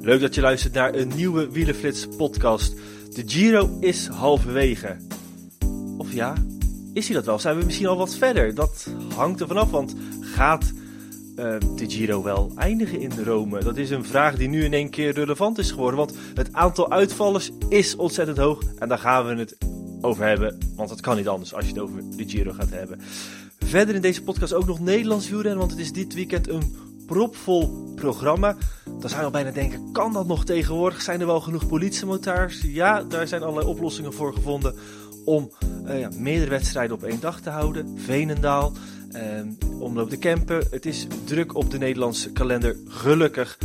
Leuk dat je luistert naar een nieuwe Wielenflits podcast. De Giro is halverwege. Of ja, is hij dat wel? Zijn we misschien al wat verder? Dat hangt er vanaf, want gaat uh, de Giro wel eindigen in Rome? Dat is een vraag die nu in één keer relevant is geworden, want het aantal uitvallers is ontzettend hoog en daar gaan we het over hebben, want het kan niet anders als je het over de Giro gaat hebben. Verder in deze podcast ook nog Nederlands wielrennen, want het is dit weekend een propvol programma. Dan zou je al bijna denken, kan dat nog tegenwoordig? Zijn er wel genoeg politiemotards? Ja, daar zijn allerlei oplossingen voor gevonden om uh, ja, meerdere wedstrijden op één dag te houden. Venendaal, uh, Omloop de Kempen. Het is druk op de Nederlandse kalender, gelukkig.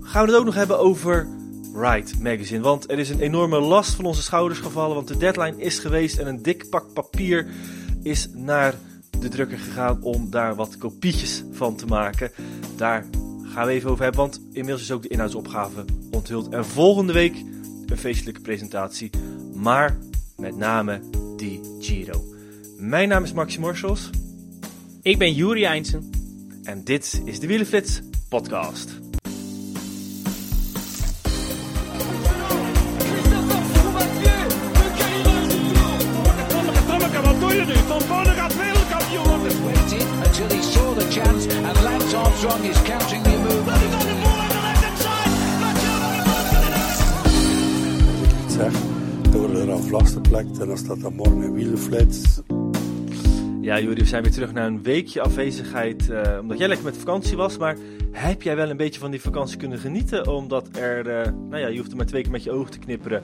Gaan we het ook nog hebben over Ride Magazine. Want er is een enorme last van onze schouders gevallen. Want de deadline is geweest en een dik pak papier is naar de drukker gegaan om daar wat kopietjes van te maken. Daar gaan we even over hebben, want inmiddels is ook de inhoudsopgave onthuld. En volgende week een feestelijke presentatie, maar met name die Giro. Mijn naam is Maxi Morsels. Ik ben Juri Eindsen. En dit is de Wielenflits podcast. En dan er morgen een wielflits. Ja, Juri, we zijn weer terug naar een weekje afwezigheid. Uh, omdat jij lekker met vakantie was. Maar heb jij wel een beetje van die vakantie kunnen genieten? Omdat er, uh, nou ja, je hoefde maar twee keer met je ogen te knipperen.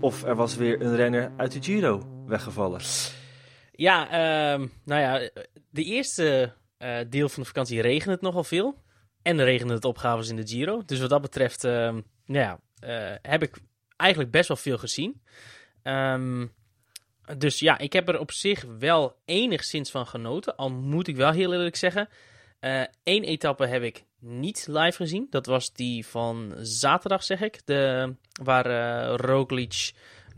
Of er was weer een renner uit de Giro weggevallen. Ja, uh, nou ja, de eerste uh, deel van de vakantie regende het nogal veel. En regende het opgaves in de Giro. Dus wat dat betreft, nou ja, heb ik eigenlijk best wel veel gezien. Um, dus ja, ik heb er op zich wel enigszins van genoten. Al moet ik wel heel eerlijk zeggen. Eén uh, etappe heb ik niet live gezien. Dat was die van zaterdag, zeg ik. De, waar uh, Roglic,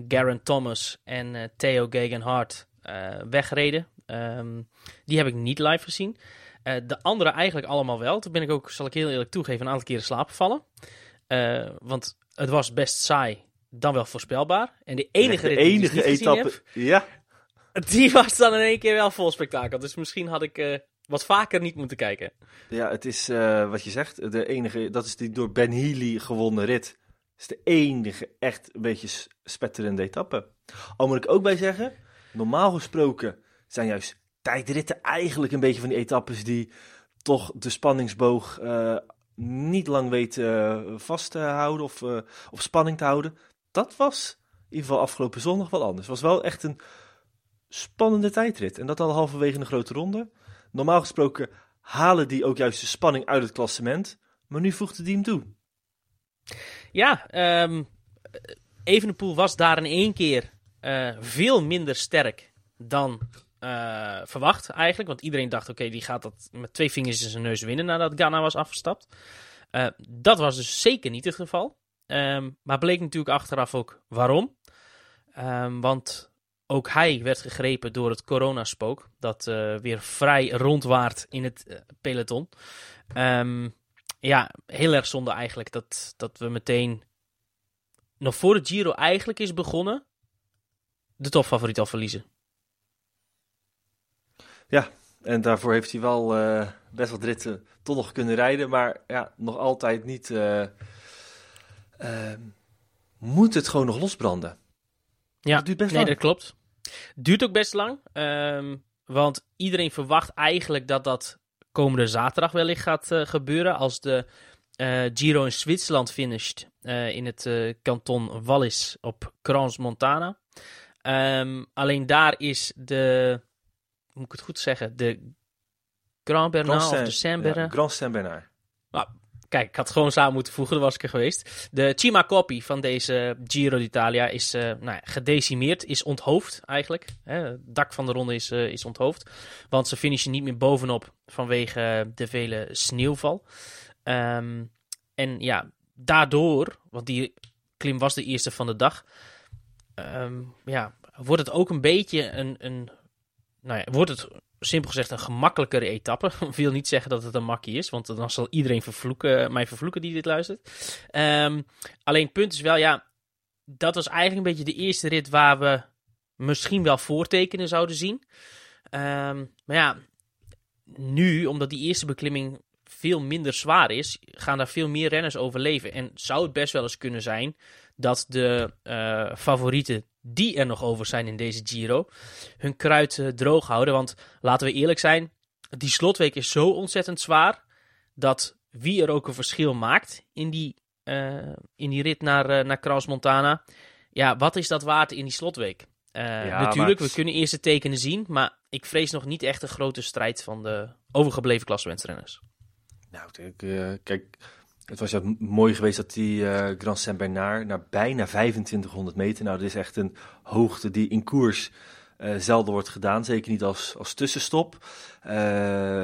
Garen Thomas en uh, Theo Gegenhardt wegreden. Um, die heb ik niet live gezien. de andere eigenlijk allemaal wel. Toen ben ik ook, zal ik heel eerlijk toegeven, een aantal keren slapen vallen. want het was best saai dan wel voorspelbaar. En de enige, de enige etappe, heb, ja. die was dan in één keer wel vol spektakel. Dus misschien had ik uh, wat vaker niet moeten kijken. Ja, het is uh, wat je zegt, de enige, dat is die door Ben Healy gewonnen rit. Dat is de enige echt een beetje spetterende etappe. Al moet ik ook bij zeggen, normaal gesproken zijn juist tijdritten eigenlijk een beetje van die etappes die toch de spanningsboog uh, niet lang weten vast te houden of, of spanning te houden dat was in ieder geval afgelopen zondag wel anders. Het was wel echt een spannende tijdrit. En dat al halverwege een grote ronde. Normaal gesproken halen die ook juist de spanning uit het klassement. Maar nu voegde die hem toe. Ja, um, Evenepoel was daar in één keer uh, veel minder sterk dan uh, verwacht eigenlijk. Want iedereen dacht, oké, die gaat dat met twee vingers in zijn neus winnen nadat Ghana was afgestapt. Uh, dat was dus zeker niet het geval. Um, maar bleek natuurlijk achteraf ook waarom. Um, want ook hij werd gegrepen door het coronaspook. Dat uh, weer vrij rondwaart in het uh, peloton. Um, ja, heel erg zonde eigenlijk dat, dat we meteen, nog voor de Giro eigenlijk is begonnen, de topfavoriet al verliezen. Ja, en daarvoor heeft hij wel uh, best wat ritten toch nog kunnen rijden. Maar ja, nog altijd niet uh, moet het gewoon nog losbranden. Ja, dat duurt best nee, lang. dat klopt. Duurt ook best lang. Um, want iedereen verwacht eigenlijk dat dat komende zaterdag wellicht gaat uh, gebeuren. Als de uh, Giro in Zwitserland finisht uh, in het kanton Wallis op Crans Montana. Um, alleen daar is de, moet ik het goed zeggen, de Grand Bernard Grand of de Saint Bernard. Ja, Grand Saint Bernard. Nou, kijk, ik had het gewoon samen moeten voegen, dan was ik er geweest. De Cima Coppi van deze Giro d'Italia is uh, nou ja, gedecimeerd, is onthoofd eigenlijk. Hè, het dak van de ronde is, uh, is onthoofd. Want ze finishen niet meer bovenop vanwege de vele sneeuwval. Um, en ja, daardoor, want die klim was de eerste van de dag, um, ja, wordt het ook een beetje een, een nou ja, wordt het simpel gezegd een gemakkelijkere etappe. Ik wil niet zeggen dat het een makkie is, want dan zal iedereen vervloeken, mij vervloeken die dit luistert. Um, alleen punt is wel, ja, dat was eigenlijk een beetje de eerste rit waar we misschien wel voortekenen zouden zien. Um, maar ja, nu, omdat die eerste beklimming veel minder zwaar is, gaan daar veel meer renners overleven. En zou het best wel eens kunnen zijn dat de uh, favorieten die er nog over zijn in deze Giro, hun kruid uh, droog houden. Want laten we eerlijk zijn, die slotweek is zo ontzettend zwaar dat wie er ook een verschil maakt in die, uh, in die rit naar, naar Kraus Montana, ja, wat is dat waard in die slotweek? Ja, natuurlijk, maar... we kunnen eerste tekenen zien, maar ik vrees nog niet echt een grote strijd van de overgebleven klassementsrenners. Nou, kijk, het was ja mooi geweest dat die uh, Grand Saint-Bernard naar bijna 2500 meter, nou dat is echt een hoogte die in koers uh, zelden wordt gedaan, zeker niet als, als tussenstop. Uh,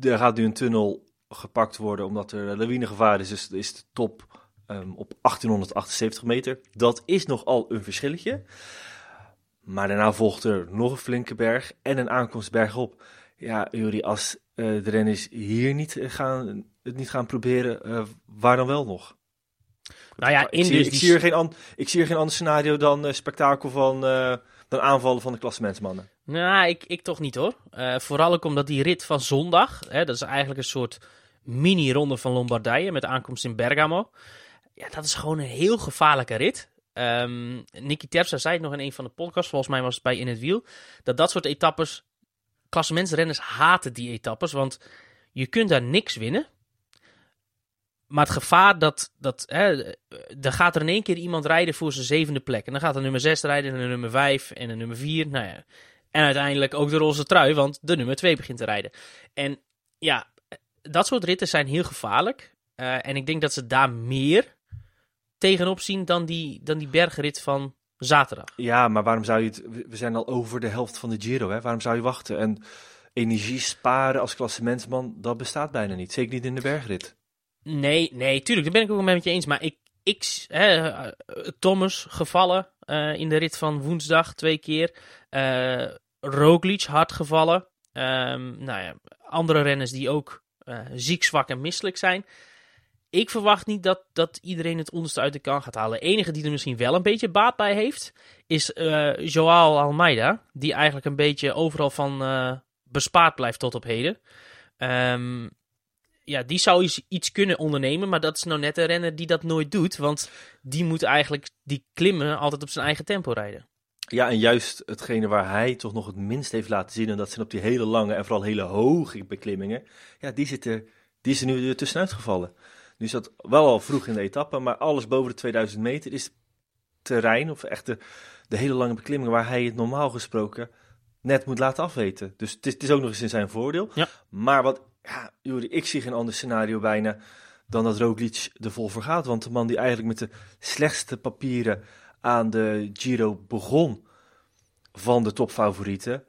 er gaat nu een tunnel gepakt worden omdat er lawinegevaar is, dus is de top um, op 1878 meter. Dat is nogal een verschilletje. Maar daarna volgt er nog een flinke berg en een aankomst bergop. Ja, Juri, als de renners hier niet gaan, het niet gaan proberen, uh, waar dan wel nog? Nou ja, ik, zie, ik, zie er geen ik zie er geen ander scenario dan uh, spektakel van dan aanvallen van de klassementsmannen. Nou, ik, ik toch niet hoor. vooral ook omdat die rit van zondag, hè, dat is eigenlijk een soort mini-ronde van Lombardije met aankomst in Bergamo. Ja, dat is gewoon een heel gevaarlijke rit. Um, Nicky Terpstra zei het nog in een van de podcasts, volgens mij was het bij In het Wiel, dat dat soort etappes klassementsrenners haten die etappes, want je kunt daar niks winnen. Maar het gevaar dat, dat hè, er gaat er in één keer iemand rijden voor zijn zevende plek. En dan gaat er nummer 6 rijden en de nummer 5 en de nummer 4. Nou ja. En uiteindelijk ook de roze trui, want de nummer 2 begint te rijden. En ja, dat soort ritten zijn heel gevaarlijk. Uh, en ik denk dat ze daar meer tegenop zien dan die, dan die bergrit van zaterdag. Ja, maar waarom zou je het... We zijn al over de helft van de Giro, hè? Waarom zou je wachten? En energie sparen als klassementsman, dat bestaat bijna niet. Zeker niet in de bergrit. Nee, nee, tuurlijk, daar ben ik ook met je eens. Maar ik, ik hè, Thomas gevallen uh, in de rit van woensdag twee keer. Uh, Roglic hard gevallen. Um, nou ja, andere renners die ook uh, ziek, zwak en misselijk zijn. Ik verwacht niet dat, dat iedereen het onderste uit de kan gaat halen. De enige die er misschien wel een beetje baat bij heeft, is uh, Joao Almeida. Die eigenlijk een beetje overal van uh, bespaard blijft tot op heden. Um, ja, die zou iets, iets kunnen ondernemen, maar dat is nou net een renner die dat nooit doet. Want die moet eigenlijk die klimmen altijd op zijn eigen tempo rijden. Ja, en juist hetgene waar hij toch nog het minst heeft laten zien, en dat zijn op die hele lange en vooral hele hoge beklimmingen, ja, die, zitten, die is er nu tussenuit gevallen. Nu is dat wel al vroeg in de etappe, maar alles boven de 2000 meter is terrein, of echt de, de hele lange beklimmingen waar hij het normaal gesproken net moet laten afweten. Dus het is, het is ook nog eens in zijn voordeel. Ja. Maar wat, ja, Juri, ik zie geen ander scenario bijna dan dat Roglic er vol voor gaat. Want de man die eigenlijk met de slechtste papieren aan de Giro begon van de topfavorieten,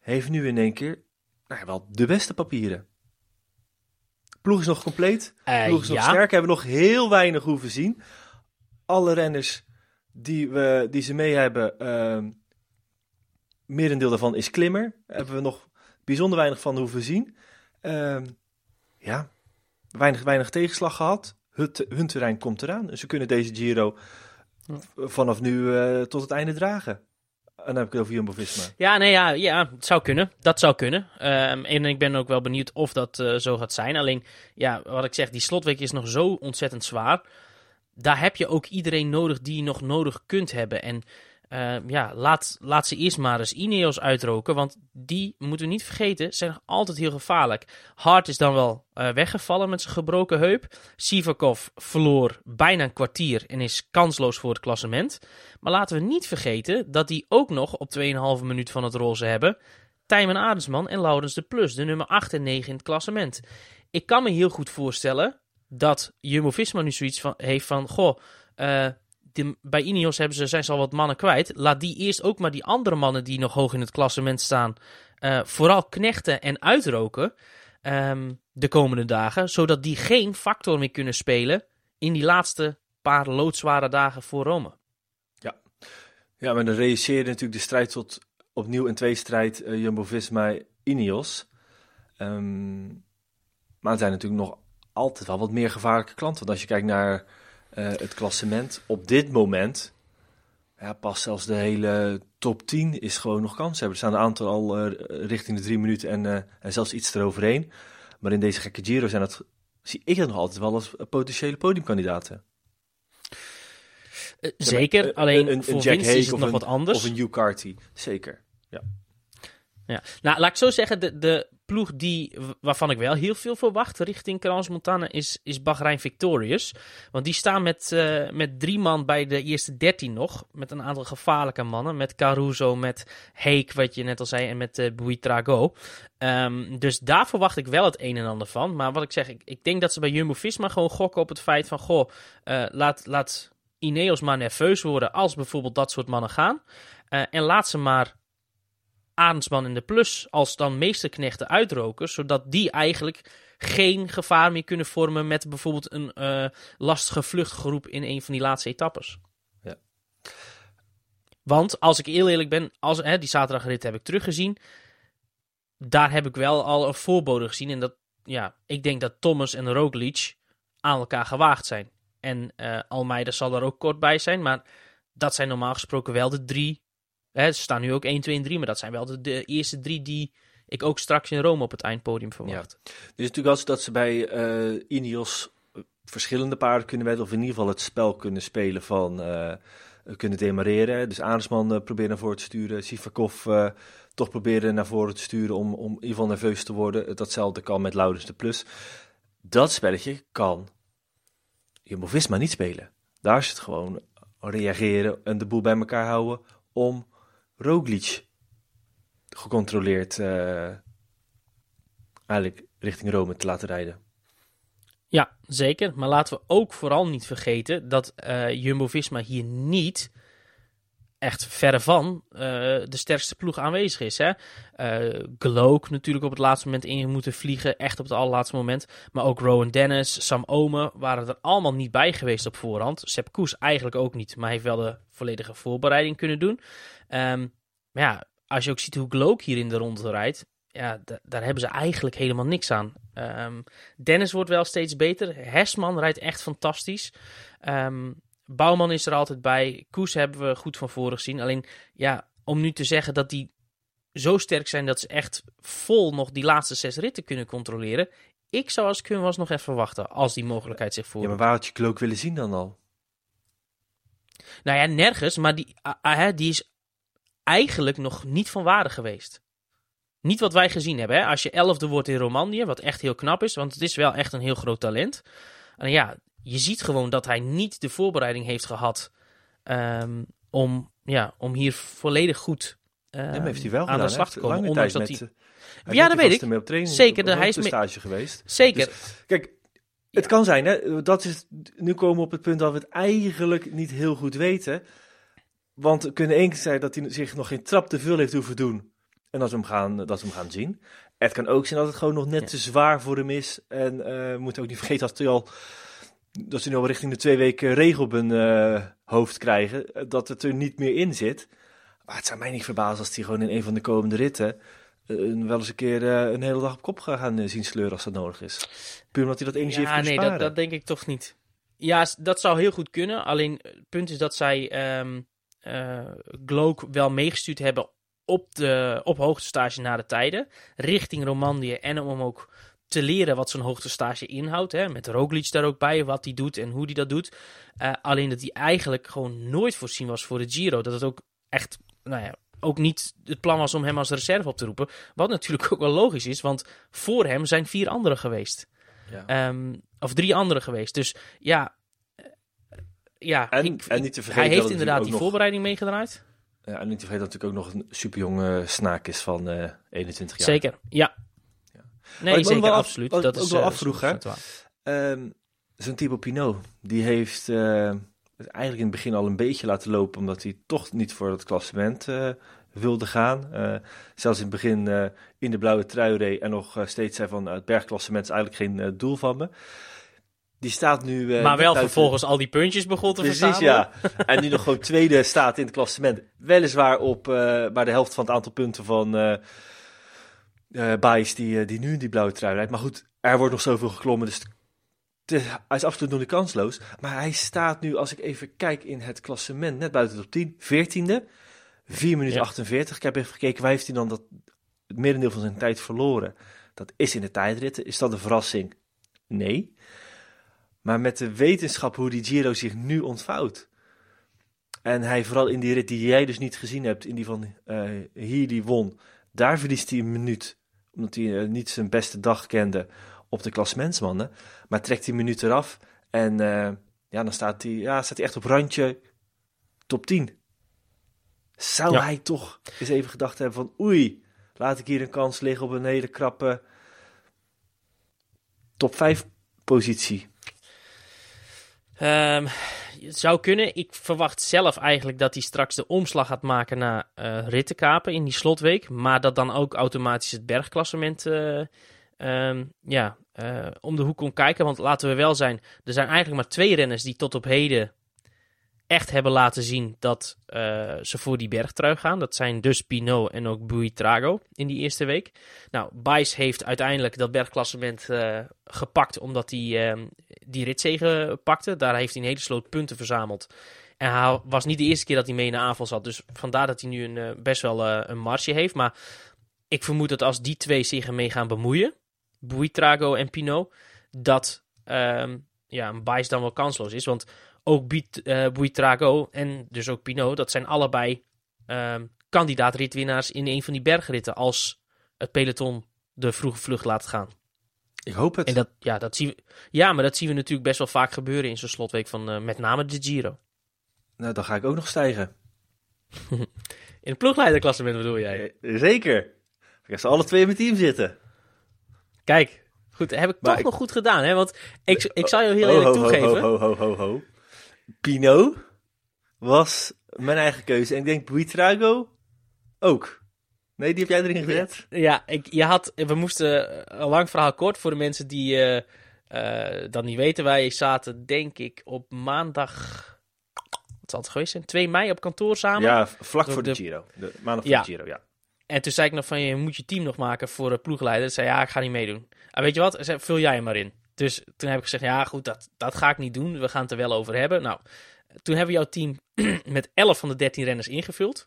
heeft nu in één keer nou ja, wel de beste papieren. Ploeg is nog compleet. Uh, ploeg is nog sterk. Hebben we nog heel weinig hoeven zien. Alle renners die, we, die ze mee hebben, uh, merendeel daarvan is klimmer. Hebben we nog bijzonder weinig van hoeven zien. Uh, ja, weinig, weinig tegenslag gehad. Hun, hun terrein komt eraan. Ze kunnen deze Giro vanaf nu uh, tot het einde dragen. En dan heb ik het over Jumbo-Visma. Ja, nee, ja, ja, het zou kunnen. Dat zou kunnen. Um, en ik ben ook wel benieuwd of dat uh, zo gaat zijn. Alleen, ja, wat ik zeg, die slotweek is nog zo ontzettend zwaar. Daar heb je ook iedereen nodig die je nog nodig kunt hebben. En uh, ja, laat, laat ze eerst maar eens Ineos uitroken. Want die, moeten we niet vergeten, zijn nog altijd heel gevaarlijk. Hart is dan wel uh, weggevallen met zijn gebroken heup. Sivakov verloor bijna een kwartier en is kansloos voor het klassement. Maar laten we niet vergeten dat die ook nog op 2,5 minuut van het roze hebben. Tijmen Adensman en Laurens de Plus, de nummer 8 en 9 in het klassement. ik kan me heel goed voorstellen dat Jumbo-Visma nu zoiets van, heeft van... Goh, eh, bij Ineos hebben ze, zijn ze al wat mannen kwijt. Laat die eerst ook maar die andere mannen die nog hoog in het klassement staan... eh, vooral knechten en uitroken ehm, de komende dagen. Zodat die geen factor meer kunnen spelen in die laatste paar loodzware dagen voor Rome. Ja, maar dan realiseerde natuurlijk de strijd tot opnieuw een tweestrijd uh, Jumbo-Visma-Ineos. Ehm, maar er zijn natuurlijk nog altijd wel wat meer gevaarlijke klanten. Want als je kijkt naar eh, het klassement op dit moment... Ja, pas zelfs de hele top 10 is gewoon nog kans hebben. Er staan een aantal al eh, richting de drie minuten en, eh, en zelfs iets eroverheen. Maar in deze gekke Giro zijn dat, zie ik dat nog altijd wel als potentiële podiumkandidaten. Zeker, Een- alleen een- een voor Jack Hague is het nog een- wat anders. Of een Hugh Carty, zeker. Ja. Nou, laat ik zo zeggen, de, de ploeg die, waarvan ik wel heel veel verwacht richting Crans Montana is, is Bahrein Victorious. Want die staan met, eh, met drie man bij de eerste dertien nog. Met een aantal gevaarlijke mannen. Met Caruso, met Heek, wat je net al zei, en met uh, Buitrago. Ehm, dus daar verwacht ik wel het een en ander van. Maar wat ik zeg, ik, denk dat ze bij Jumbo-Visma gewoon gokken op het feit van... Goh, eh, laat, laat Ineos maar nerveus worden als bijvoorbeeld dat soort mannen gaan. En laat ze maar Arendsman in de plus als dan meesterknechten uitroken, zodat die eigenlijk geen gevaar meer kunnen vormen met bijvoorbeeld een eh, lastige vluchtgroep in een van die laatste etappes. Ja. Want als ik heel eerlijk ben, als, hè, die zaterdagrit heb ik teruggezien, daar heb ik wel al een voorbode gezien. En dat, ja, ik denk dat Thomas en Roglic aan elkaar gewaagd zijn. En eh Almeida zal er ook kort bij zijn, maar dat zijn normaal gesproken wel de drie Ze staan nu ook 1, 2 en 3, maar dat zijn wel de, eerste drie die ik ook straks in Rome op het eindpodium verwacht. Is natuurlijk zo dat ze bij eh Ineos verschillende paarden kunnen wedden, of in ieder geval het spel kunnen spelen van eh, kunnen demareren. Dus Arendsman uh, proberen naar voren te sturen, Sivakov uh, toch proberen naar voren te sturen om, om in ieder geval nerveus te worden. Datzelfde kan met Laurens de Plus. Dat spelletje kan Jumbo-Visma niet spelen. Daar is het gewoon reageren en de boel bij elkaar houden om Roglic gecontroleerd uh, eigenlijk richting Rome te laten rijden. Ja, zeker. Maar laten we ook vooral niet vergeten dat uh, Jumbo-Visma hier niet echt verre van uh, de sterkste ploeg aanwezig is. Hè? Uh, Gloak natuurlijk op het laatste moment in moeten vliegen, echt op het allerlaatste moment. Maar ook Rowan Dennis, Sam Ome waren er allemaal niet bij geweest op voorhand. Sepp Koes eigenlijk ook niet, maar heeft wel de volledige voorbereiding kunnen doen. Um, maar ja, als je ook ziet hoe Gloak hier in de ronde rijdt, ja, daar hebben ze eigenlijk helemaal niks aan. Um, Dennis wordt wel steeds beter. Hesman rijdt echt fantastisch. Um, Bouwman is er altijd bij. Koes hebben we goed van voren gezien. Alleen, ja, om nu te zeggen dat die zo sterk zijn dat ze echt vol nog die laatste zes ritten kunnen controleren. Ik zou als Kun was nog even wachten, als die mogelijkheid zich voordoet. Ja, maar waar had je Klook willen zien dan al? Nou ja, nergens, maar die, uh, die is eigenlijk nog niet van waarde geweest. Niet wat wij gezien hebben. Hè? Als je elfde wordt in Romandie, wat echt heel knap is, want het is wel echt een heel groot talent. En ja, je ziet gewoon dat hij niet de voorbereiding heeft gehad um, om, ja, om hier volledig goed ja, heeft hij wel aan gedaan, de slag te komen. Ondanks dat met, hij... Ja, dat weet ik. Mee op training, Zeker, op, op hij is mee... stage geweest. Zeker. Dus, kijk, het kan zijn, hè, dat is, nu komen we op het punt dat we het eigenlijk niet heel goed weten. Want we kunnen één keer zijn dat hij zich nog geen trap te veel heeft hoeven doen. En dat we hem gaan, dat we hem gaan zien. Het kan ook zijn dat het gewoon nog net ja. te zwaar voor hem is. En uh, we moeten ook niet vergeten dat hij al dat ze nu al richting de twee weken regel op hun uh, hoofd krijgen, dat het er niet meer in zit. Maar het zou mij niet verbazen als hij gewoon in een van de komende ritten uh, wel eens een keer uh, een hele dag op kop gaan zien sleuren als dat nodig is. Puur omdat hij dat energie ja, heeft nee, sparen. dat, dat denk ik toch niet. Ja, dat zou heel goed kunnen. Alleen het punt is dat zij um, Gloak wel meegestuurd hebben op, de, op hoogtestage na de tijden, richting Romandie en om hem ook te leren wat zo'n hoogtestage inhoudt. Hè, met Roglic daar ook bij, wat hij doet en hoe hij dat doet. Uh, alleen dat hij eigenlijk gewoon nooit voorzien was voor de Giro. Dat het ook echt, nou ja, ook niet het plan was om hem als reserve op te roepen. Wat natuurlijk ook wel logisch is, want voor hem zijn vier anderen geweest. Ja. Um, of drie anderen geweest. Dus ja, uh, ja en, ik, en niet te vergeten hij heeft inderdaad die nog, voorbereiding meegedraaid. Ja, en niet te vergeten dat natuurlijk ook nog een superjonge snaak is van uh, 21 jaar. Zeker, ja. Nee, ik zeker, wel af- absoluut. wat ik dat ook is wel eh, afvroeg, hè? Ehm, Zo'n Thibaut Pinot, die heeft het eigenlijk in het begin al een beetje laten lopen, omdat hij toch niet voor het klassement eh, wilde gaan. Zelfs in het begin in de blauwe trui reed en nog steeds zei van, nou, het bergklassement is eigenlijk geen doel van me. Die staat nu... maar wel vervolgens al die puntjes begon te Precies, verzamelen. ja. En nu nog gewoon tweede staat in het klassement. Weliswaar op eh bij de helft van het aantal punten van eh Baes die, eh, die nu in die blauwe trui rijdt. Maar goed, er wordt nog zoveel geklommen, dus hij is absoluut nog niet kansloos. Maar hij staat nu, als ik even kijk in het klassement, net buiten de top 10, 14e. 4 minuten Ja. 48. Ik heb even gekeken, waar heeft hij dan dat, het merendeel van zijn tijd verloren? Dat is in de tijdritten. Is dat een verrassing? Nee. Maar met de wetenschap hoe die Giro zich nu ontvouwt. En hij vooral in die rit die jij dus niet gezien hebt, in die van eh Healy won. Daar verliest hij een minuut. Omdat hij eh, niet zijn beste dag kende op de klassementsmannen. Maar trekt hij een minuut eraf. En eh, ja, dan staat hij, ja, staat hij echt op randje top 10. Zou Ja. hij toch eens even gedacht hebben van oei, laat ik hier een kans liggen op een hele krappe top 5 positie. Ehm, het zou kunnen. Ik verwacht zelf eigenlijk dat hij straks de omslag gaat maken naar eh rittenkapen in die slotweek. Maar dat dan ook automatisch het bergklassement eh, ehm, ja, eh, om de hoek kon kijken. Want laten we wel zijn, er zijn eigenlijk maar twee renners die tot op heden echt hebben laten zien dat eh, ze voor die bergtrui gaan. Dat zijn dus Pinot en ook Buitrago in die eerste week. Nou, Bijs heeft uiteindelijk dat bergklassement eh, gepakt omdat hij ehm, die ritzegen pakte. Daar heeft hij een hele sloot punten verzameld. En hij was niet de eerste keer dat hij mee in de aanval zat. Dus vandaar dat hij nu een, eh, best wel een marge heeft. Maar ik vermoed dat als die twee zich ermee gaan bemoeien, Buitrago en Pinot, dat ehm, ja, een Bijs dan wel kansloos is. Want ook Biet- eh, Buitrago en dus ook Pinot, dat zijn allebei ehm kandidaat ritwinnaars in een van die bergritten. Als het peloton de vroege vlucht laat gaan. Ik hoop het. En dat, ja, dat zien we, ja, maar dat zien we natuurlijk best wel vaak gebeuren in zo'n slotweek van eh, met name de Giro. Nou, dan ga ik ook nog stijgen. In het ploegleiderklassement bedoel jij? Eh, Zeker. Ik heb ze alle twee in mijn team zitten. Kijk, goed, heb ik Maar toch ik- nog goed gedaan, hè? Want ik, ik zou je heel Ho, eerlijk ho, ho, toegeven. Ho, ho, ho, ho, Pino was mijn eigen keuze. En ik denk Buitrago ook. Nee, die heb jij erin gezet? Ja, ik, je had, we moesten een lang verhaal kort voor de mensen die eh, eh, dat niet weten. Wij zaten, denk ik, op maandag. Wat zal het geweest zijn? 2 mei op kantoor samen. Ja, vlak voor de, de- Giro. De maandag voor Ja. de Giro, ja. En toen zei ik nog van, je moet je team nog maken voor de ploegleider. Toen zei ja, ik ga niet meedoen. En weet je wat? Zei, vul jij hem maar in. Dus toen heb ik gezegd, ja goed, dat, dat ga ik niet doen. We gaan het er wel over hebben. Nou, toen hebben we jouw team met 11 van de 13 renners ingevuld.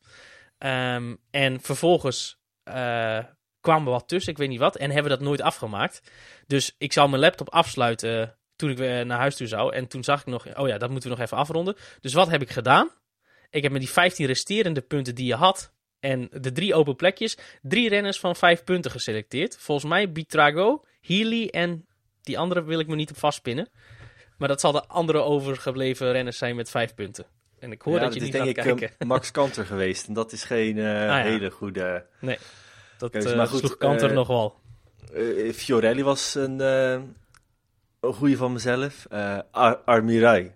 Ehm, en vervolgens eh, kwamen we wat tussen, ik weet niet wat. En hebben we dat nooit afgemaakt. Dus ik zou mijn laptop afsluiten toen ik weer naar huis toe zou. En toen zag ik nog, oh ja, dat moeten we nog even afronden. Dus wat heb ik gedaan? Ik heb met die 15 resterende punten die je had, en de drie open plekjes, drie renners van vijf punten geselecteerd. Volgens mij Bitrago, Healy en die andere wil ik me niet op vastpinnen. Maar dat zal de andere overgebleven renners zijn met vijf punten. En ik hoor Ja, dat je niet gaat ik kijken. eh, Max Kanter geweest. En dat is geen eh, ja. hele goede... dat keuze. eh Maar goed, sloeg Kanter eh, nog wel. Eh, Fiorelli was een, eh, een goede van mezelf. Eh Ar Armirai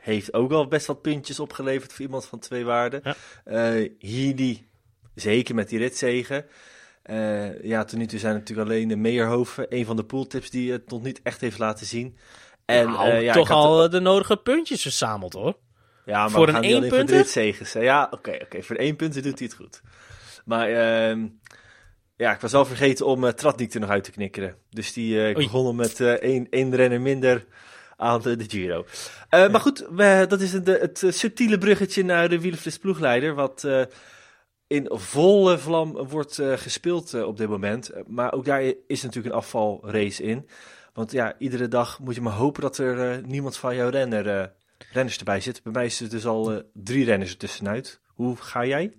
heeft ook al best wat puntjes opgeleverd voor iemand van twee waarden. Ja. Eh, Healy, zeker met die ritzegen. Eh ja, tot nu toe zijn natuurlijk alleen de Meijerhoven, een van de pooltips die het nog niet echt heeft laten zien. En, nou, ja, toch al eh, de nodige puntjes verzameld hoor. Ja, maar voor we een niet alleen voor. Ja, oké, oké. Voor de één punten doet hij het goed. Maar ehm, ja, ik was wel vergeten om uh, Tratnik er nog uit te knikkeren. Dus die Oei. begon met één, één renner minder aan de, de Giro. Maar goed, we, dat is de, het subtiele bruggetje naar de Wielenflits ploegleider. Wat in volle vlam wordt eh, gespeeld eh, op dit moment. Eh, Maar ook daar is natuurlijk een afvalrace in. Want ja, iedere dag moet je maar hopen dat er niemand van jouw renner, renners erbij zit. Bij mij is er dus al drie renners er tussenuit. Hoe ga jij?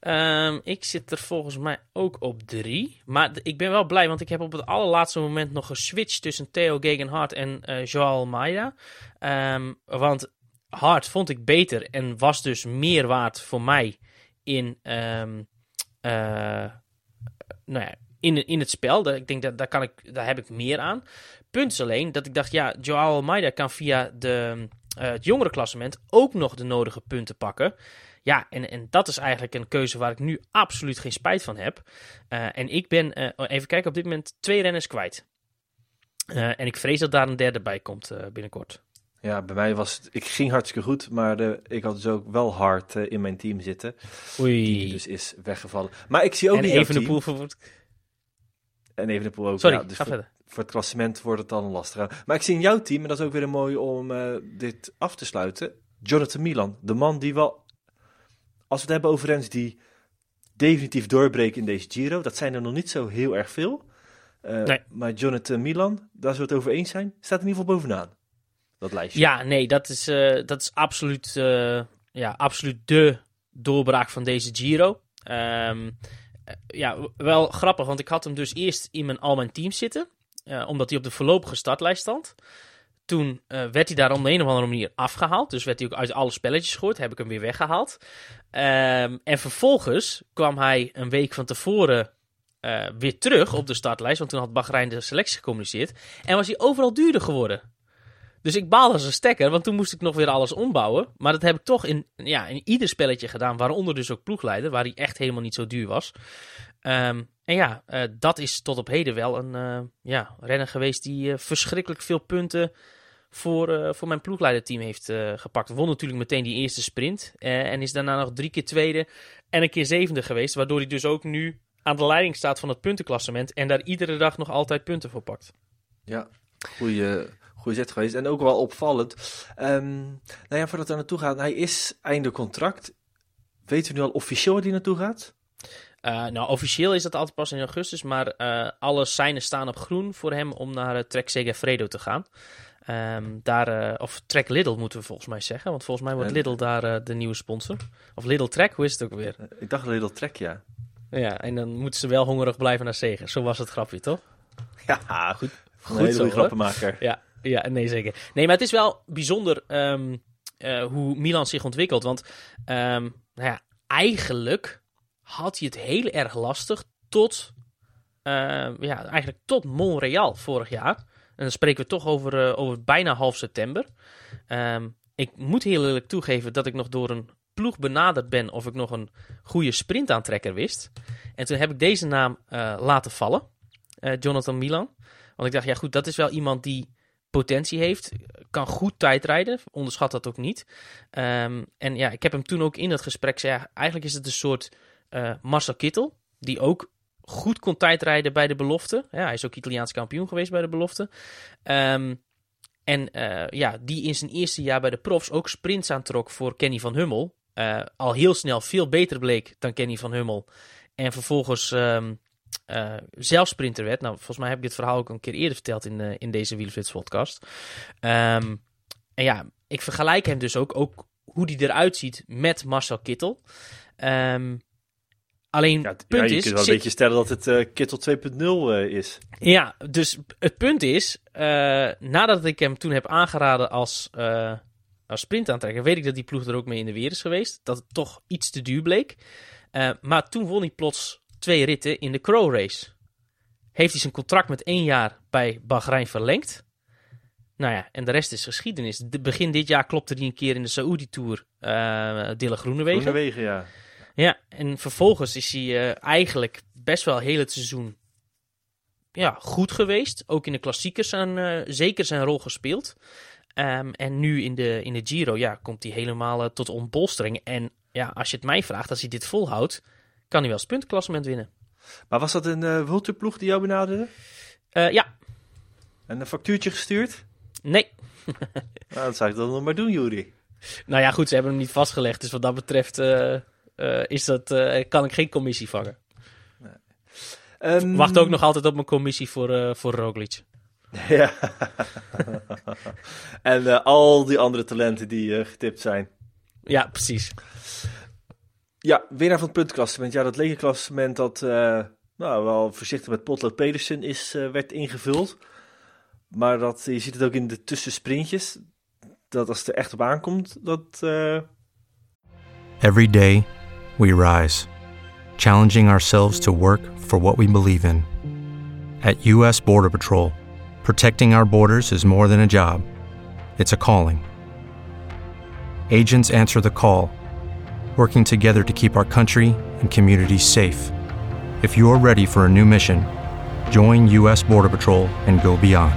Ehm, ik zit er volgens mij ook op drie. Maar ik ben wel blij, want ik heb op het allerlaatste moment nog geswitcht tussen Theo Gegenhardt en Joao Almeida. Ehm, want Hart vond ik beter en was dus meer waard voor mij in, ehm, eh, nou ja, in, in het spel. Ik denk dat daar, kan ik, daar heb ik meer aan. Punt is alleen dat ik dacht, ja, Joao Almeida kan via de, uh, het jongere klassement ook nog de nodige punten pakken. Ja, en, en dat is eigenlijk een keuze waar ik nu absoluut geen spijt van heb. Uh, en ik ben, even kijken, op dit moment twee renners kwijt. en ik vrees dat daar een derde bij komt binnenkort. Ja, bij mij was het, ik ging hartstikke goed, maar de, ik had dus ook wel hard in mijn team zitten. Oei. Die dus is weggevallen. Maar ik zie ook en niet even de pool voor... En even de pool ook. Sorry, ja, dus ga voor, verder. Voor het klassement wordt het dan lastiger. Maar ik zie in jouw team, en dat is ook weer een mooi om uh, dit af te sluiten. Jonathan Milan, de man die wel, als we het hebben over rens die definitief doorbreken in deze Giro, dat zijn er nog niet zo heel erg veel. Uh, nee. Maar Jonathan Milan, daar zullen we het over eens zijn, staat in ieder geval bovenaan. Dat. Ja, nee, dat is, uh, dat is absoluut, ja, absoluut de doorbraak van deze Giro. Um, ja, wel grappig, want ik had hem dus eerst in mijn, al mijn teams zitten. Uh, omdat hij op de voorlopige startlijst stond. Toen uh, werd hij daar op de een of andere manier afgehaald. Dus werd hij ook uit alle spelletjes gegooid. Heb ik hem weer weggehaald. Um, en vervolgens kwam hij een week van tevoren uh, weer terug op de startlijst. Want toen had Bahrein de selectie gecommuniceerd. En was hij overal duurder geworden. Dus ik baalde als een stekker, want toen moest ik nog weer alles ombouwen. Maar dat heb ik toch in, ja, in ieder spelletje gedaan, waaronder dus ook ploegleider, waar hij echt helemaal niet zo duur was. Um, en ja, uh, dat is tot op heden wel een uh, ja, renner geweest die uh, verschrikkelijk veel punten voor, voor mijn ploegleiderteam heeft gepakt. Won natuurlijk meteen die eerste sprint en is daarna nog drie keer tweede en een keer zevende geweest. Waardoor hij dus ook nu aan de leiding staat van het puntenklassement en daar iedere dag nog altijd punten voor pakt. Ja, goede, goede zet geweest. En ook wel opvallend. Um, nou ja, voordat we naartoe gaan, hij is einde contract. Weten we nu al officieel waar hij naartoe gaat? Uh, nou, officieel is dat altijd pas in augustus, maar uh, alle seinen staan op groen voor hem om naar uh, Trek Segafredo te gaan. Um, daar, of Trek Lidl moeten we volgens mij zeggen, want volgens mij wordt Lidl daar de nieuwe sponsor. Of Lidl Trek, hoe is het ook weer? ik dacht Lidl Trek, ja. Ja, en dan moeten ze wel hongerig blijven naar zegen. Zo was het grapje, toch? Ja, goed. Goed een hele goede grappenmaker. Ja, ja, nee, zeker. Nee, maar het is wel bijzonder um, uh, hoe Milan zich ontwikkelt. Want um, nou ja, eigenlijk had hij het heel erg lastig tot, uh, ja, eigenlijk tot Montreal vorig jaar. En dan spreken we toch over, uh, over bijna half september. Ik moet heel eerlijk toegeven dat ik nog door een ploeg benaderd ben of ik nog een goede sprintaantrekker wist. En toen heb ik deze naam uh, laten vallen, Jonathan Milan. Want ik dacht, ja goed, dat is wel iemand die potentie heeft. Kan goed tijdrijden. Onderschat dat ook niet. Um, en ja, ik heb hem toen ook in dat gesprek ja, eigenlijk is het een soort uh, Marcel Kittel. Die ook goed kon tijdrijden bij de belofte. Ja, hij is ook Italiaans kampioen geweest bij de belofte. Um, en uh, ja, die in zijn eerste jaar bij de profs ook sprints aantrok voor Kenny van Hummel. Uh, al heel snel veel beter bleek dan Kenny van Hummel. En vervolgens um, uh, zelf sprinter werd. Nou, volgens mij heb ik dit verhaal ook een keer eerder verteld in, uh, in deze Wielerflits podcast. Um, en ja, ik vergelijk hem dus ook, ook hoe die eruit ziet met Marcel Kittel. Um, alleen, ja, het punt ja, je is... kunt wel zit- een beetje stellen dat het uh, Kittel 2.0 uh, is. Ja, dus het punt is, nadat ik hem toen heb aangeraden als, als sprintaantrekker, weet ik dat die ploeg er ook mee in de weer is geweest. Dat het toch iets te duur bleek. Uh, maar toen won hij plots twee ritten in de Crow Race. Heeft hij zijn contract met één jaar bij Bahrein verlengd. Nou ja, en de rest is geschiedenis. De, begin dit jaar klopte hij een keer in de Saoedi Tour uh, Dille Groenewegen. Groenewegen, ja. Ja, en vervolgens is hij uh, eigenlijk best wel heel het seizoen ja, goed geweest. Ook in de klassiekers zijn, uh, zeker zijn rol gespeeld. Um, en nu in de, in de Giro ja, komt hij helemaal uh, tot ontbolstering. En ja, als je het mij vraagt, als hij dit volhoudt, kan hij wel eens puntklassement winnen. Maar was dat een uh, die jou benaderde? Uh, ja. En een factuurtje gestuurd? Nee. nou, dat zou ik dan nog maar doen, Juri. Nou ja, goed, ze hebben hem niet vastgelegd. Dus wat dat betreft uh, is dat, kan ik geen commissie vangen. Nee. Um, Wacht ook nog altijd op mijn commissie voor, voor Roglic. Ja. en al die andere talenten die getipt zijn. Ja, precies. Ja, winnaar van het puntklassement. Ja, dat lege klassement dat uh, nou, wel voorzichtig met Potlood Pedersen is, werd ingevuld. Maar dat, je ziet het ook in de tussensprintjes. Dat als het er echt op aankomt, dat... Every day we rise. Challenging ourselves to work for what we believe in. At U.S. Border Patrol, protecting our borders is more than a job, it's a calling. Agents answer the call, working together to keep our country and communities safe. If you are ready for a new mission, join U.S. Border Patrol and go beyond.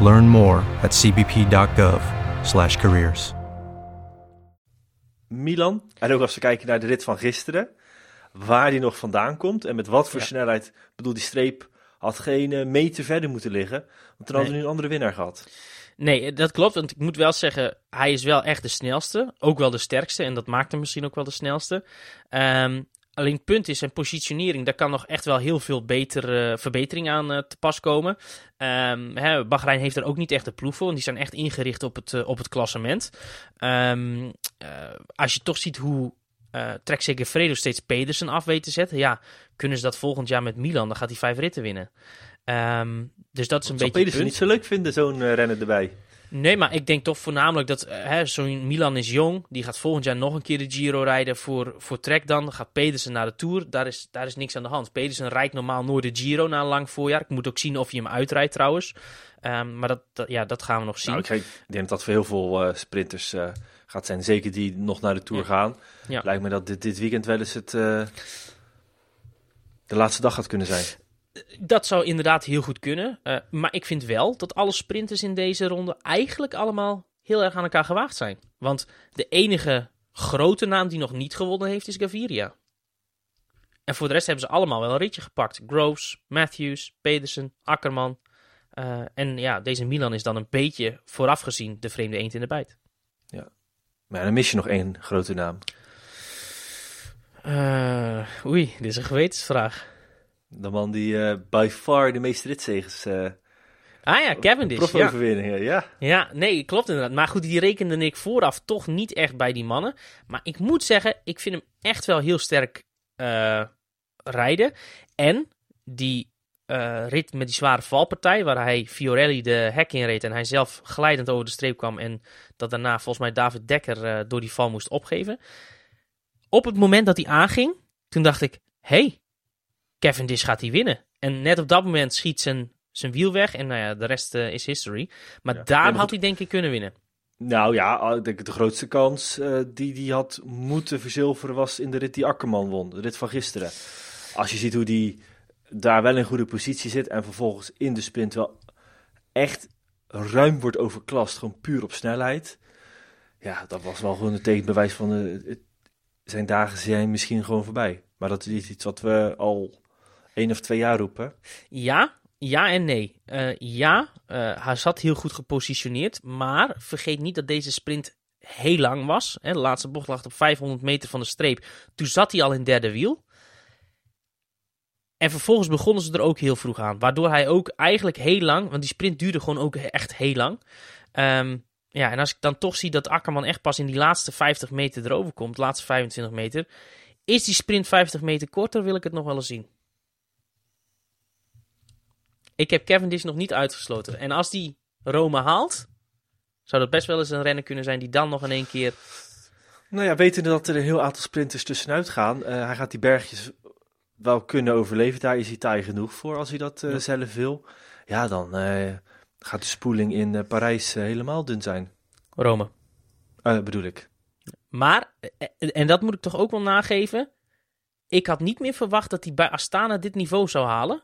Learn more at cbp.gov/careers. Milan. En ook als we kijken naar de rit van gisteren. Waar die nog vandaan komt. En met wat voor Ja. snelheid. Bedoel, die streep had geen meter verder moeten liggen. Want dan hadden we nu een andere winnaar gehad. Nee, dat klopt. Want ik moet wel zeggen, hij is wel echt de snelste. Ook wel de sterkste. En dat maakt hem misschien ook wel de snelste. Ehm, alleen het punt is, zijn positionering, daar kan nog echt wel heel veel beter, eh, verbetering aan eh, te pas komen. Ehm hè, Bahrein heeft er ook niet echt de ploeg voor. Die zijn echt ingericht op het, eh, op het klassement. Ehm, eh, als je toch ziet hoe eh Trek Segafredo steeds Pedersen af weet te zetten. Ja, kunnen ze dat volgend jaar met Milan, dan gaat hij vijf ritten winnen. Ehm, dus dat is een beetje punt. niet zo leuk vinden, zo'n eh, renner erbij. Nee, maar ik denk toch voornamelijk dat eh, hè, zo'n Milan is jong. Die gaat volgend jaar nog een keer de Giro rijden voor, voor Trek dan. Gaat Pedersen naar de Tour. Daar is, daar is niks aan de hand. Pedersen rijdt normaal nooit de Giro na een lang voorjaar. Ik moet ook zien of hij hem uitrijdt trouwens. Ehm, maar dat, dat- ja, dat gaan we nog zien. Nou, ik, denk dat dat voor heel veel eh, sprinters eh, gaat zijn. Zeker die nog naar de Tour Ja. gaan. Ja. Lijkt me dat dit, dit weekend wel eens het, de laatste dag gaat kunnen zijn. Dat zou inderdaad heel goed kunnen. Eh, maar ik vind wel dat alle sprinters in deze ronde eigenlijk allemaal heel erg aan elkaar gewaagd zijn. Want de enige grote naam die nog niet gewonnen heeft is Gaviria. En voor de rest hebben ze allemaal wel een ritje gepakt. Groves, Matthews, Pedersen, Akkerman. Eh, en ja, deze Milan is dan een beetje vooraf gezien de vreemde eend in de bijt. Maar dan mis je nog één grote naam. Eh, oei, dit is een gewetensvraag. De man die eh, by far de meeste ritzegens... eh Ah ja, Cavendish. Ja. ja. Ja, nee, klopt inderdaad. Maar goed, die rekende ik vooraf toch niet echt bij die mannen. Maar ik moet zeggen, ik vind hem echt wel heel sterk eh, rijden. En die rit met die zware valpartij, waar hij Fiorelli de hek in reed en hij zelf glijdend over de streep kwam en dat daarna volgens mij David Dekker door die val moest opgeven. Op het moment dat hij aanging, toen dacht ik, hey, Cavendish gaat hij winnen. En net op dat moment schiet zijn, zijn wiel weg en nou ja, de rest eh, is history. Maar Ja. daar had hij denk ik kunnen winnen. Nou ja, ik denk de grootste kans eh, die die had moeten verzilveren was in de rit die Akkerman won. De rit van gisteren. Als je ziet hoe die daar wel in goede positie zit en vervolgens in de sprint wel echt ruim wordt overklast. Gewoon puur op snelheid. Ja, dat was wel gewoon een tegenbewijs van eh, zijn dagen zijn misschien gewoon voorbij. Maar dat is iets wat we al één of twee jaar roepen. Ja, ja en nee. Eh, ja, eh, hij zat heel goed gepositioneerd. Maar vergeet niet dat deze sprint heel lang was. Hè, de laatste bocht lag op 500 meter van de streep. Toen zat hij al in derde wiel. En vervolgens begonnen ze er ook heel vroeg aan. Waardoor hij ook eigenlijk heel lang, want die sprint duurde gewoon ook echt heel lang. Ehm, ja, en als ik dan toch zie dat Akkerman echt pas in die laatste 50 meter erover komt, laatste 25 meter, is die sprint 50 meter korter, wil ik het nog wel eens zien. Ik heb Cavendish nog niet uitgesloten. En als die Rome haalt, zou dat best wel eens een renner kunnen zijn die dan nog in één keer... Nou ja, wetende dat er een heel aantal sprinters tussenuit gaan. eh, hij gaat die bergjes wel kunnen overleven. Daar is hij taai genoeg voor als hij dat Ja. zelf wil. Ja, dan eh, gaat de spoeling in Parijs helemaal dun zijn. Rome. Bedoel ik. Maar, en dat moet ik toch ook wel nageven. Ik had niet meer verwacht dat hij bij Astana dit niveau zou halen.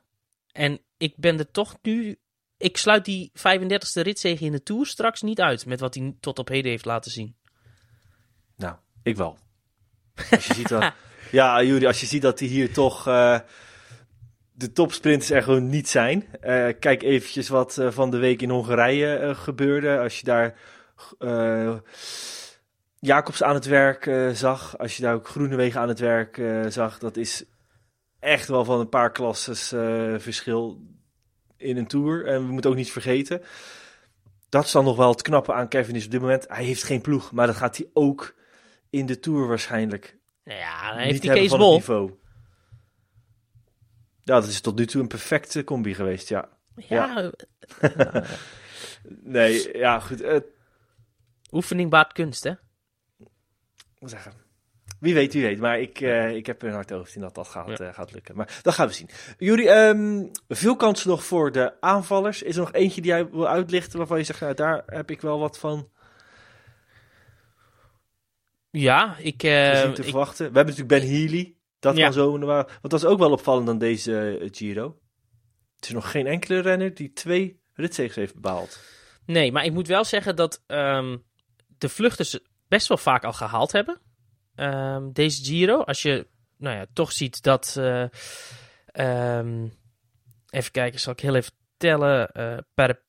En ik ben er toch nu. Ik sluit die 35e ritzege in de Tour straks niet uit. Met wat hij tot op heden heeft laten zien. Nou, ik wel. Als je ziet dat, ja, Juri, als je ziet dat hij hier toch eh, de topsprinters er gewoon niet zijn. Eh, kijk eventjes wat eh, van de week in Hongarije gebeurde. Als je daar Jacobs aan het werk zag, als je daar ook Groenewegen aan het werk zag, dat is echt wel van een paar klasses eh, verschil in een tour. En we moeten ook niet vergeten. Dat is dan nog wel het knappe aan Kevin is op dit moment. Hij heeft geen ploeg, maar dat gaat hij ook in de Tour waarschijnlijk Nou ja, dan heeft hij Kees van niveau. Ja, dat is tot nu toe een perfecte combi geweest, ja. Ja, Nee, ja, goed. eh, oefening baart kunst, hè? zeggen. Wie weet, wie weet. Maar ik, uh, ik heb een hard over zien dat dat gaat, ja. uh, gaat lukken. Maar dat gaan we zien. Jullie, um, veel kansen nog voor de aanvallers. Is er nog eentje die jij wil uitlichten waarvan je zegt, nou, daar heb ik wel wat van... Ja, ik... Uh, te ik... verwachten. We hebben natuurlijk Ben Healy. Dat ja. kan zo... Want dat is ook wel opvallend dan deze Giro. Het is nog geen enkele renner die twee ritzegers heeft behaald. Nee, maar ik moet wel zeggen dat um, de vluchters best wel vaak al gehaald hebben. Um, deze Giro. Als je nou ja, toch ziet dat. Um, even kijken, zal ik heel even tellen.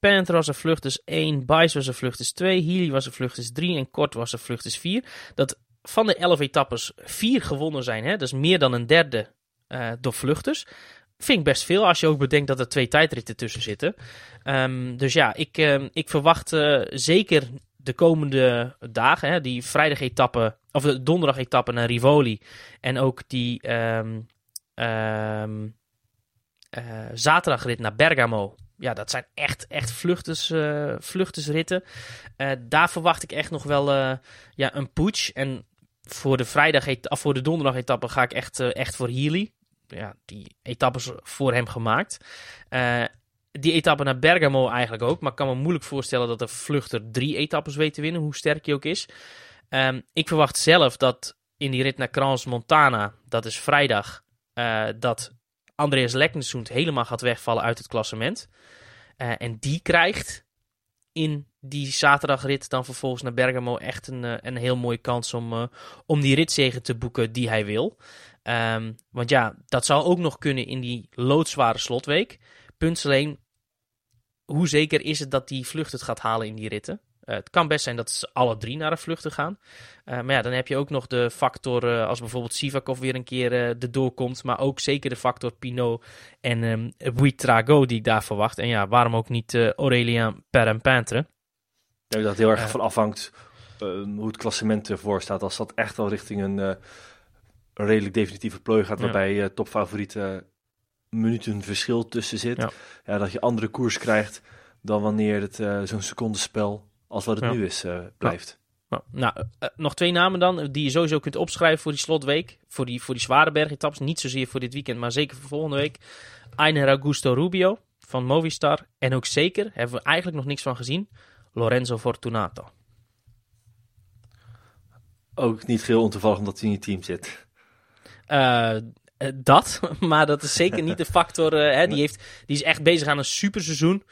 Uh, was een vluchters 1, Bice was een vluchters 2, Healy was een vluchters 3 en Kort was een vluchters 4. Dat van de 11 etappes vier gewonnen zijn, hè? dus meer dan een derde uh, door vluchters. Vind ik best veel als je ook bedenkt dat er twee tijdritten tussen zitten. Um, dus ja, ik, ik verwacht zeker de komende dagen, hè, die vrijdag-etappe, of de donderdag-etappe naar Rivoli. En ook die um, um, zaterdagrit naar Bergamo. Ja, dat zijn echt, echt uh, vluchtersritten. Uh, daar verwacht ik echt nog wel ja, een putsch. En voor de, vrijdag of voor de donderdag-etappe ga ik echt, echt voor Healy. Ja, die etappes voor hem gemaakt die etappe naar Bergamo eigenlijk ook. Maar ik kan me moeilijk voorstellen dat de vluchter drie etappes weet te winnen, hoe sterk hij ook is. Um, ik verwacht zelf dat in die rit naar Crans Montana, dat is vrijdag, uh, dat Andreas Leknesund helemaal gaat wegvallen uit het klassement. Uh, en die krijgt in die zaterdagrit dan vervolgens naar Bergamo echt een, uh, een heel mooie kans om, om die ritzegen te boeken die hij wil. Um, want ja, dat zou ook nog kunnen in die loodzware slotweek. Punt alleen, hoe zeker is het dat die vlucht het gaat halen in die ritten? Uh, het kan best zijn dat ze alle drie naar de vluchten gaan. Uh, maar ja, dan heb je ook nog de factor uh, als bijvoorbeeld Sivakov weer een keer erdoor komt. Maar ook zeker de factor Pinot en um, Buitrago die ik daar verwacht. En ja, waarom ook niet Aurelien Perempintre? Ik denk dat het heel erg van afhangt hoe het klassement ervoor staat. Als dat echt al richting een, een redelijk definitieve plooi gaat, waarbij ja. topfavorieten minuten verschil tussen zit. Ja. ja. dat je andere koers krijgt dan wanneer het zo'n secondenspel als wat het ja. nu is uh, blijft. Nou, uh, nog twee namen dan die je sowieso kunt opschrijven voor die slotweek. Voor die, voor die zware bergetaps. Niet zozeer voor dit weekend, maar zeker voor volgende week. Einer Augusto Rubio van Movistar. En ook zeker, hebben we eigenlijk nog niks van gezien, Lorenzo Fortunato. Ook niet heel ontoevallig omdat hij in je team zit. Uh, dat, maar dat is zeker niet de factor. Hè, die, heeft, die is echt bezig aan een superseizoen.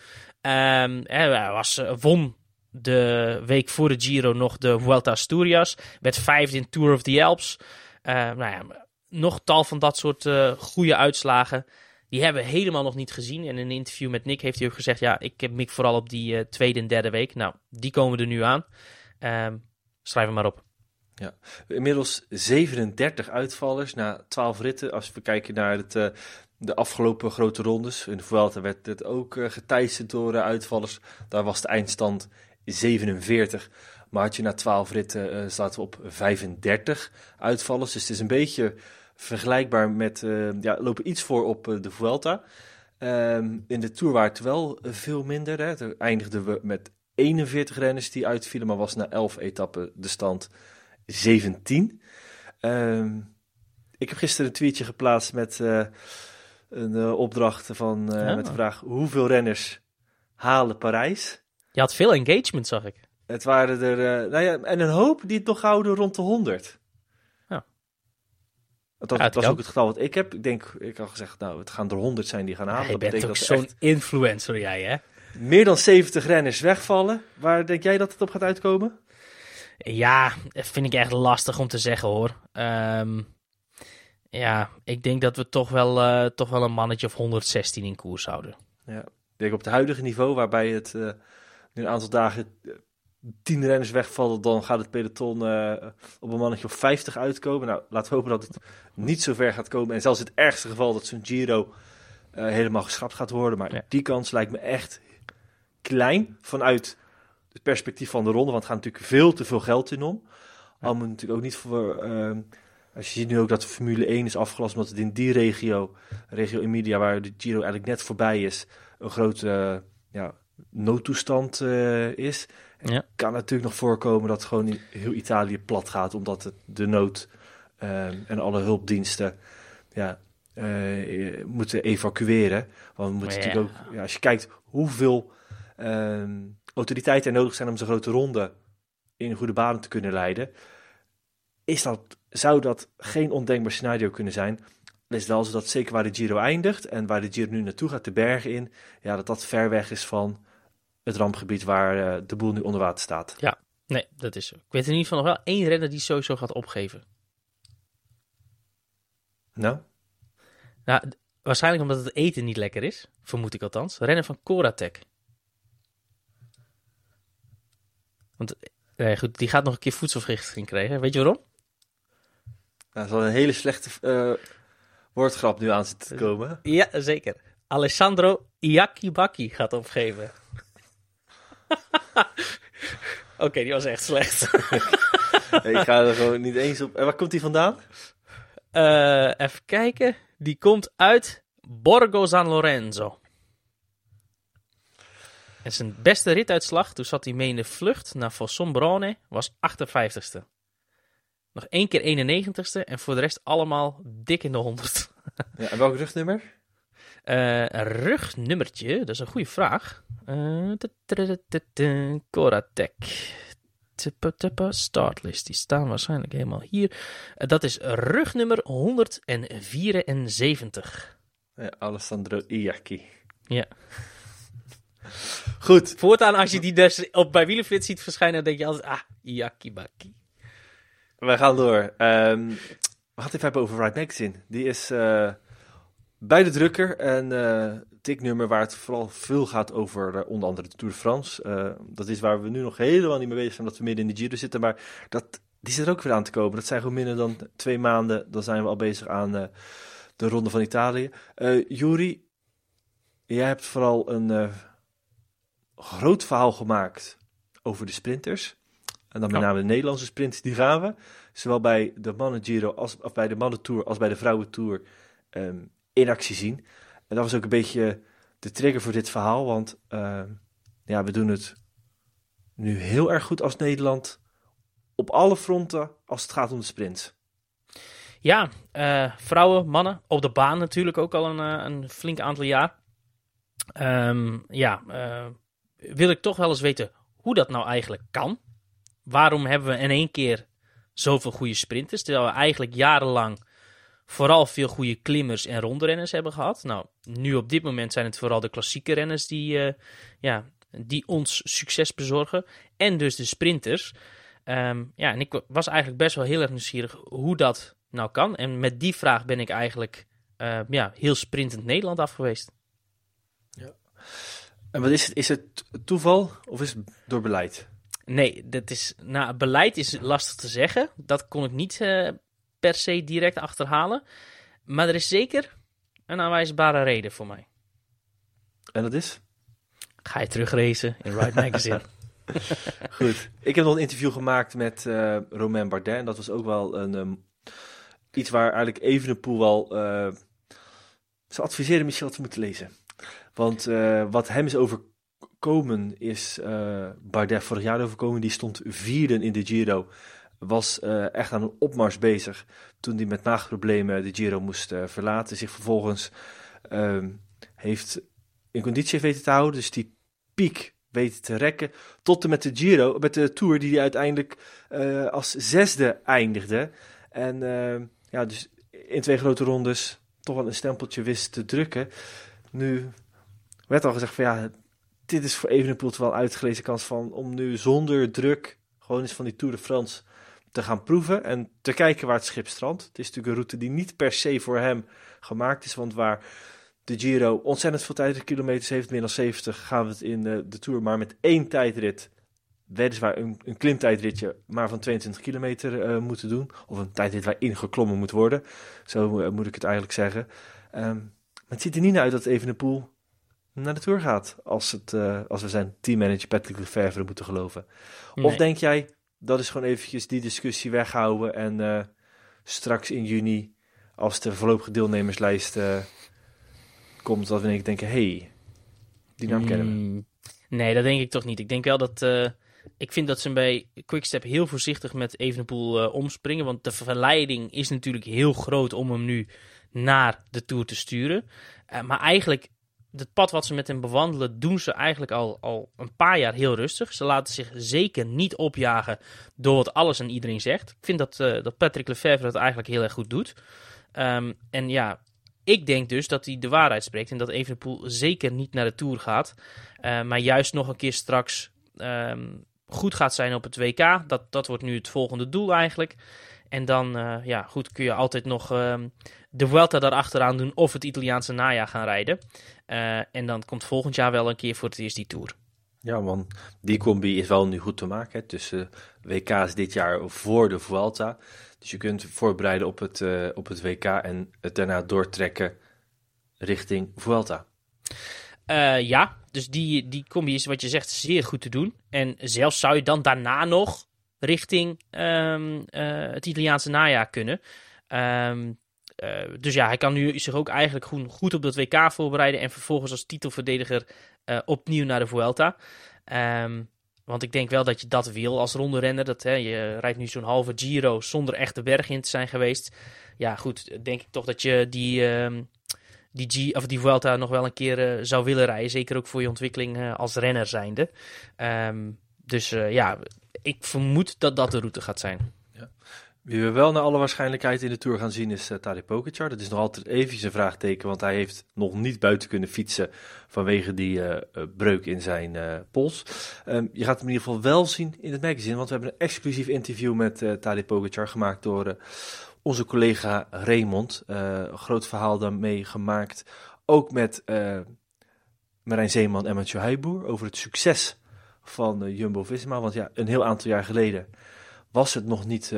Um, hij was, won de week voor de Giro nog de Vuelta Asturias. Werd vijfde in Tour of the Alps. nou ja, nog tal van dat soort goede uitslagen. Die hebben we helemaal nog niet gezien. En in een interview met Nick heeft hij ook gezegd: Ja, ik heb mik vooral op die tweede en derde week. Nou, die komen er nu aan. Um, schrijf hem maar op. Ja, inmiddels 37 uitvallers na 12 ritten. Als we kijken naar het, uh, de afgelopen grote rondes. In de Vuelta werd het ook uh, geteisterd door uh, uitvallers. Daar was de eindstand 47. Maar had je na 12 ritten zaten we op 35 uitvallers. Dus het is een beetje vergelijkbaar met, ja, lopen iets voor op de Vuelta. Um, in de Tour waren het wel veel minder. Hè. Toen eindigden we met 41 renners die uitvielen, maar was na 11 etappen de stand 17. Um, ik heb gisteren een tweetje geplaatst met uh, een uh, opdracht van, uh, ja. met de vraag hoeveel renners halen Parijs? Je had veel engagement, zag ik. Het waren er, nou ja, en een hoop die het nog houden rond de 100. Ja. Dat, ja, was ook het getal wat ik heb. Ik denk, ik had gezegd, nou, het gaan er 100 zijn die gaan halen. Ja, je bent ook zo'n influencer, jij, hè? Meer dan 70 renners wegvallen. Waar denk jij dat het op gaat uitkomen? Ja, vind ik echt lastig om te zeggen hoor. Um, ja, ik denk dat we toch wel, uh, toch wel een mannetje of 116 in koers houden. Ja, ik denk op het huidige niveau, waarbij het uh, nu een aantal dagen tien renners wegvallen, dan gaat het peloton uh, op een mannetje of 50 uitkomen. Nou, laten we hopen dat het niet zo ver gaat komen. En zelfs in het ergste geval dat zo'n Giro helemaal geschrapt gaat worden. Maar ja. die kans lijkt me echt klein vanuit het perspectief van de ronde, want er gaat natuurlijk veel te veel geld in om. Ja. Al moet natuurlijk ook niet voor. Uh, als je ziet nu ook dat de Formule 1 is afgelast, omdat het in die regio, regio Emilia, waar de Giro eigenlijk net voorbij is, een grote ja, noodtoestand uh, is. Ja. kan natuurlijk nog voorkomen dat gewoon heel Italië plat gaat, omdat het de nood ehm, en alle hulpdiensten ja, eh, moeten evacueren. Want we moeten Ja. natuurlijk ook, ja, als je kijkt hoeveel ehm, autoriteiten er nodig zijn om zo'n grote ronde in goede banen te kunnen leiden, is dat, zou dat geen ondenkbaar scenario kunnen zijn. Is wel zo dat zeker waar de Giro eindigt en waar de Giro nu naartoe gaat, de bergen in, ja, dat dat ver weg is van het rampgebied waar eh, de boel nu onder water staat. Nee, dat is zo. Ik weet in ieder geval nog wel één renner die sowieso gaat opgeven. Nou, Nou, waarschijnlijk omdat het eten niet lekker is. Vermoed ik althans. Rennen van Coratec. Want, eh, goed, die gaat nog een keer voedselvergiftiging krijgen. Weet je waarom? dat is wel een hele slechte eh, woordgrap nu aan zitten te komen. Ja, zeker. Alessandro Iacchibacchi gaat opgeven. Oké, die was echt slecht. ik ga er gewoon niet eens op. En waar komt hij vandaan? Eh, even kijken. Die komt uit Borgo San Lorenzo. En zijn beste rituitslag, toen zat hij mee in de vlucht naar Fossombrone, was 58ste. Nog één keer 91ste en voor de rest allemaal dik in de 100. Ja, en welk rugnummer? Eh, een rugnummertje, dat is een goede vraag. Eh, Coratec. Tippa, tippa, Startlist, die staan waarschijnlijk helemaal hier. Eh, dat is rugnummer 174. Ja, Alessandro Iacchi. Ja. Goed. Voortaan, als je die dus op, bij Wielenflits ziet verschijnen, dan denk je altijd, ah, Iakibaki. We gaan door. Ehm, we het even over Ride Magazine. Die is eh, bij de drukker en eh dik nummer waar het vooral veel gaat over eh, onder andere de Tour de France. Dat is waar we nu nog helemaal niet mee bezig zijn, omdat we midden in de Giro zitten. Maar dat, die zit er ook weer aan te komen. Dat zijn gewoon minder dan twee maanden. Dan zijn we al bezig aan de Ronde van Italië. Juri, jij hebt vooral een groot verhaal gemaakt over de sprinters. En dan met name de Nederlandse sprinters, die gaan we. Zowel bij de mannen Giro als of bij de mannen Tour als bij de vrouwen Tour ehm, in actie zien. En dat was ook een beetje de trigger voor dit verhaal, want ehm, ja, we doen het nu heel erg goed als Nederland op alle fronten als het gaat om de sprint. Ja, eh, vrouwen, mannen, op de baan natuurlijk ook al een, eh, een flink aantal jaar. Ehm, ja, eh, wil ik toch wel eens weten hoe dat nou eigenlijk kan. Waarom hebben we in één keer zoveel goede sprinters, terwijl we eigenlijk jarenlang vooral veel goede klimmers en rondrenners hebben gehad. Nou, nu op dit moment zijn het vooral de klassieke renners die, eh, ja, die ons succes bezorgen. En dus de sprinters. Ehm, ja, en ik wa- was eigenlijk best wel heel erg nieuwsgierig hoe dat nou kan. En met die vraag ben ik eigenlijk eh, ja, heel sprintend Nederland af geweest. En wat is het? Is het toeval of is het door beleid? Nee, dat is, nou, beleid is lastig te zeggen. Dat kon ik niet eh, per se direct achterhalen. Maar er is zeker een aanwijsbare reden voor mij. En dat is? Ga je terugracen in Ride Magazine? Goed. Ik heb nog een interview gemaakt met eh Romain Bardet. En dat was ook wel een, ehm, iets waar eigenlijk Evenepoel wel... eh ze adviseren Michel te moeten lezen. Want eh, wat hem is overkomen is eh, Bardet vorig jaar overkomen. Die stond vierde in de Giro. Was eh, echt aan een opmars bezig toen hij met maagproblemen de Giro moest eh, verlaten. Zich vervolgens ehm, heeft in conditie weten te houden. Dus die piek weten te rekken. Tot en met de Giro, met de Tour die hij uiteindelijk als zesde eindigde. En eh, ja, dus in twee grote rondes toch wel een stempeltje wist te drukken. Nu werd al gezegd van ja, dit is voor Evenepoel toch wel uitgelezen kans van om nu zonder druk gewoon eens van die Tour de France te gaan proeven en te kijken waar het schip strandt. Het is natuurlijk een route die niet per se voor hem gemaakt is, want waar de Giro ontzettend veel tijdritkilometers heeft, meer dan 70, gaan we het in eh, de Tour maar met één tijdrit, weliswaar een, een klimtijdritje, maar van 22 kilometer eh, moeten doen. Of een tijdrit waarin geklommen moet worden. Zo eh, moet ik het eigenlijk zeggen. Ehm, maar het ziet er niet naar uit dat Evenepoel naar de Tour gaat, als, het, eh, als we zijn teammanager Patrick Lefevre moeten geloven. Of denk jij, dat is gewoon eventjes die discussie weghouden en eh, straks in juni, als de voorlopige deelnemerslijst eh, komt, dat we ineens denken, hey, die naam kennen we. Mm, Nee, dat denk ik toch niet. Ik denk wel dat, ik vind dat ze bij Quickstep heel voorzichtig met Evenepoel omspringen. Want de verleiding is natuurlijk heel groot om hem nu naar de Tour te sturen. Uh, maar eigenlijk, het pad wat ze met hem bewandelen, doen ze eigenlijk al, al een paar jaar heel rustig. Ze laten zich zeker niet opjagen door wat alles en iedereen zegt. Ik vind dat, uh, dat Patrick Lefevre dat eigenlijk heel erg goed doet. Um, en ja, ik denk dus dat hij de waarheid spreekt en dat Evenepoel zeker niet naar de Tour gaat. Uh, maar juist nog een keer straks um, goed gaat zijn op het WK. Dat, dat wordt nu het volgende doel eigenlijk. En dan uh, ja, goed, kun je altijd nog um, de Vuelta daarachteraan doen of het Italiaanse najaar gaan rijden. Uh, en dan komt volgend jaar wel een keer voor het eerst die Tour. Ja, man, die combi is wel nu goed te maken. Hè, tussen WK's dit jaar voor de Vuelta. Dus je kunt voorbereiden op het, uh, op het WK en het daarna doortrekken richting Vuelta. Ja, dus die, die combi is wat je zegt zeer goed te doen. En zelfs zou je dan daarna nog richting um, uh, het Italiaanse najaar kunnen. Um, uh, dus ja, hij kan nu zich ook eigenlijk goed, op dat WK voorbereiden. En vervolgens als titelverdediger opnieuw naar de Vuelta. Um, want ik denk wel dat je dat wil als ronde Dat, je rijdt nu zo'n halve Giro zonder echt de berg in te zijn geweest. Ja, goed, denk ik toch dat je die, die, G, of die Vuelta nog wel een keer zou willen rijden. Zeker ook voor je ontwikkeling als renner zijnde. Dus ja, ik vermoed dat dat de route gaat zijn. Ja. Wie we wel naar alle waarschijnlijkheid in de Tour gaan zien is uh, Tadej Pogacar. Dat is nog altijd even een vraagteken, want hij heeft nog niet buiten kunnen fietsen vanwege die uh, breuk in zijn pols. Um, je gaat hem in ieder geval wel zien in het magazine, want we hebben een exclusief interview met uh, Tadej Pogacar gemaakt door onze collega Raymond. groot verhaal daarmee gemaakt, ook met Marijn Zeeman en Mathieu Heijboer over het succes van Jumbo-Visma. Want ja, een heel aantal jaar geleden was het nog niet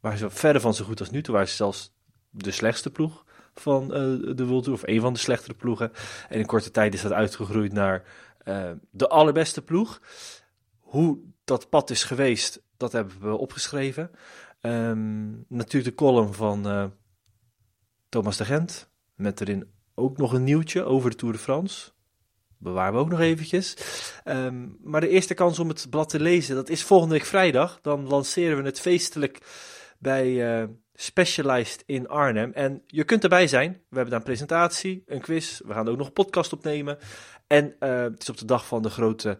waren ze verder van zo goed als nu. Toen waren ze zelfs de slechtste ploeg van uh, de World Tour, of een van de slechtere ploegen. En in korte tijd is dat uitgegroeid naar de allerbeste ploeg. Hoe dat pad is geweest, dat hebben we opgeschreven. Um, natuurlijk de column van Thomas de Gent, met erin ook nog een nieuwtje over de Tour de France. Bewaren we ook nog eventjes. Um, maar de eerste kans om het blad te lezen, dat is volgende week vrijdag. Dan lanceren we het feestelijk bij uh, Specialized in Arnhem. En je kunt erbij zijn. We hebben daar een presentatie, een quiz. We gaan ook nog een podcast opnemen. En uh, het is op de dag van de grote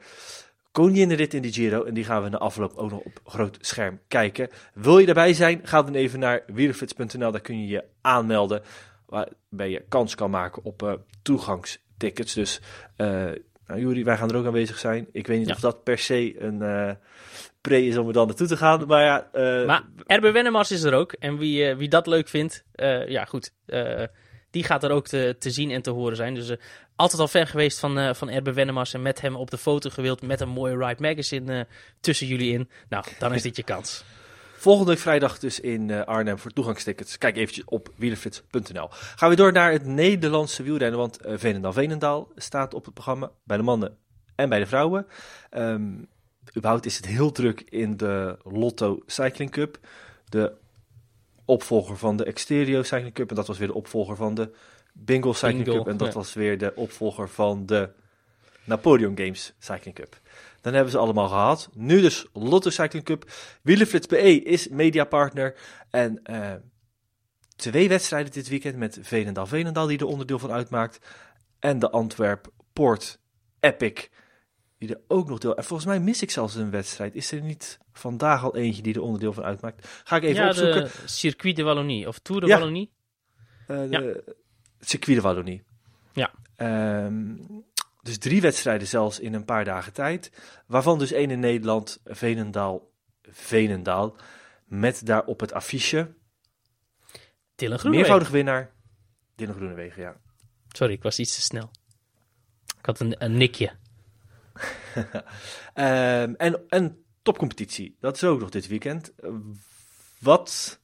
koninginrit in de Giro. En die gaan we na afloop ook nog op groot scherm kijken. Wil je erbij zijn? Ga dan even naar wielerflits.nl. Daar kun je je aanmelden. Waarbij je kans kan maken op uh, toegangstickets. Dus nou, Juri, wij gaan er ook aanwezig zijn. Ik weet niet ja. of dat per se een uh, pre is om er dan naartoe te gaan. Maar ja. Uh, maar Erbe Wennemars is er ook. En wie, uh, wie dat leuk vindt, ja goed. die gaat er ook te, te zien en te horen zijn. Dus altijd al fan geweest van, van Erbe Wennemars. En met hem op de foto gewild. Met een mooie Ride Magazine tussen jullie in. Nou, dan is dit je kans. Volgende vrijdag dus in uh, Arnhem voor toegangstickets. Kijk eventjes op wielerflits.nl. Gaan we door naar het Nederlandse wielrennen, want uh, Veenendaal-Veenendaal staat op het programma bij de mannen en bij de vrouwen. Um, überhaupt is het heel druk in de Lotto Cycling Cup. De opvolger van de Exterio Cycling Cup en dat was weer de opvolger van de Bingo Cycling Bingo, Cup en dat ja. was weer de opvolger van de Napoleon Games Cycling Cup. Dan hebben ze allemaal gehad. Nu dus Lotto Cycling Cup. Wielerflits BE is mediapartner. En uh, twee wedstrijden dit weekend met Veenendaal-Veenendaal die er onderdeel van uitmaakt. En de Antwerp Port Epic die er ook nog deel... En volgens mij mis ik zelfs een wedstrijd. Is er niet vandaag al eentje die er onderdeel van uitmaakt? Ga ik even ja, opzoeken. De Circuit de Wallonie of Tour de ja. Wallonie. Uh, ja. Circuit de Wallonie. Ja. Um, dus drie wedstrijden zelfs in een paar dagen tijd. Waarvan dus één in Nederland, Venendaal, Venendaal. Met daar op het affiche... Dylan Groenewegen. Meervoudig winnaar, Dylan Groenewegen, ja. Sorry, ik was iets te snel. Ik had een, een nikje. um, en, en topcompetitie, dat is ook nog dit weekend. Wat...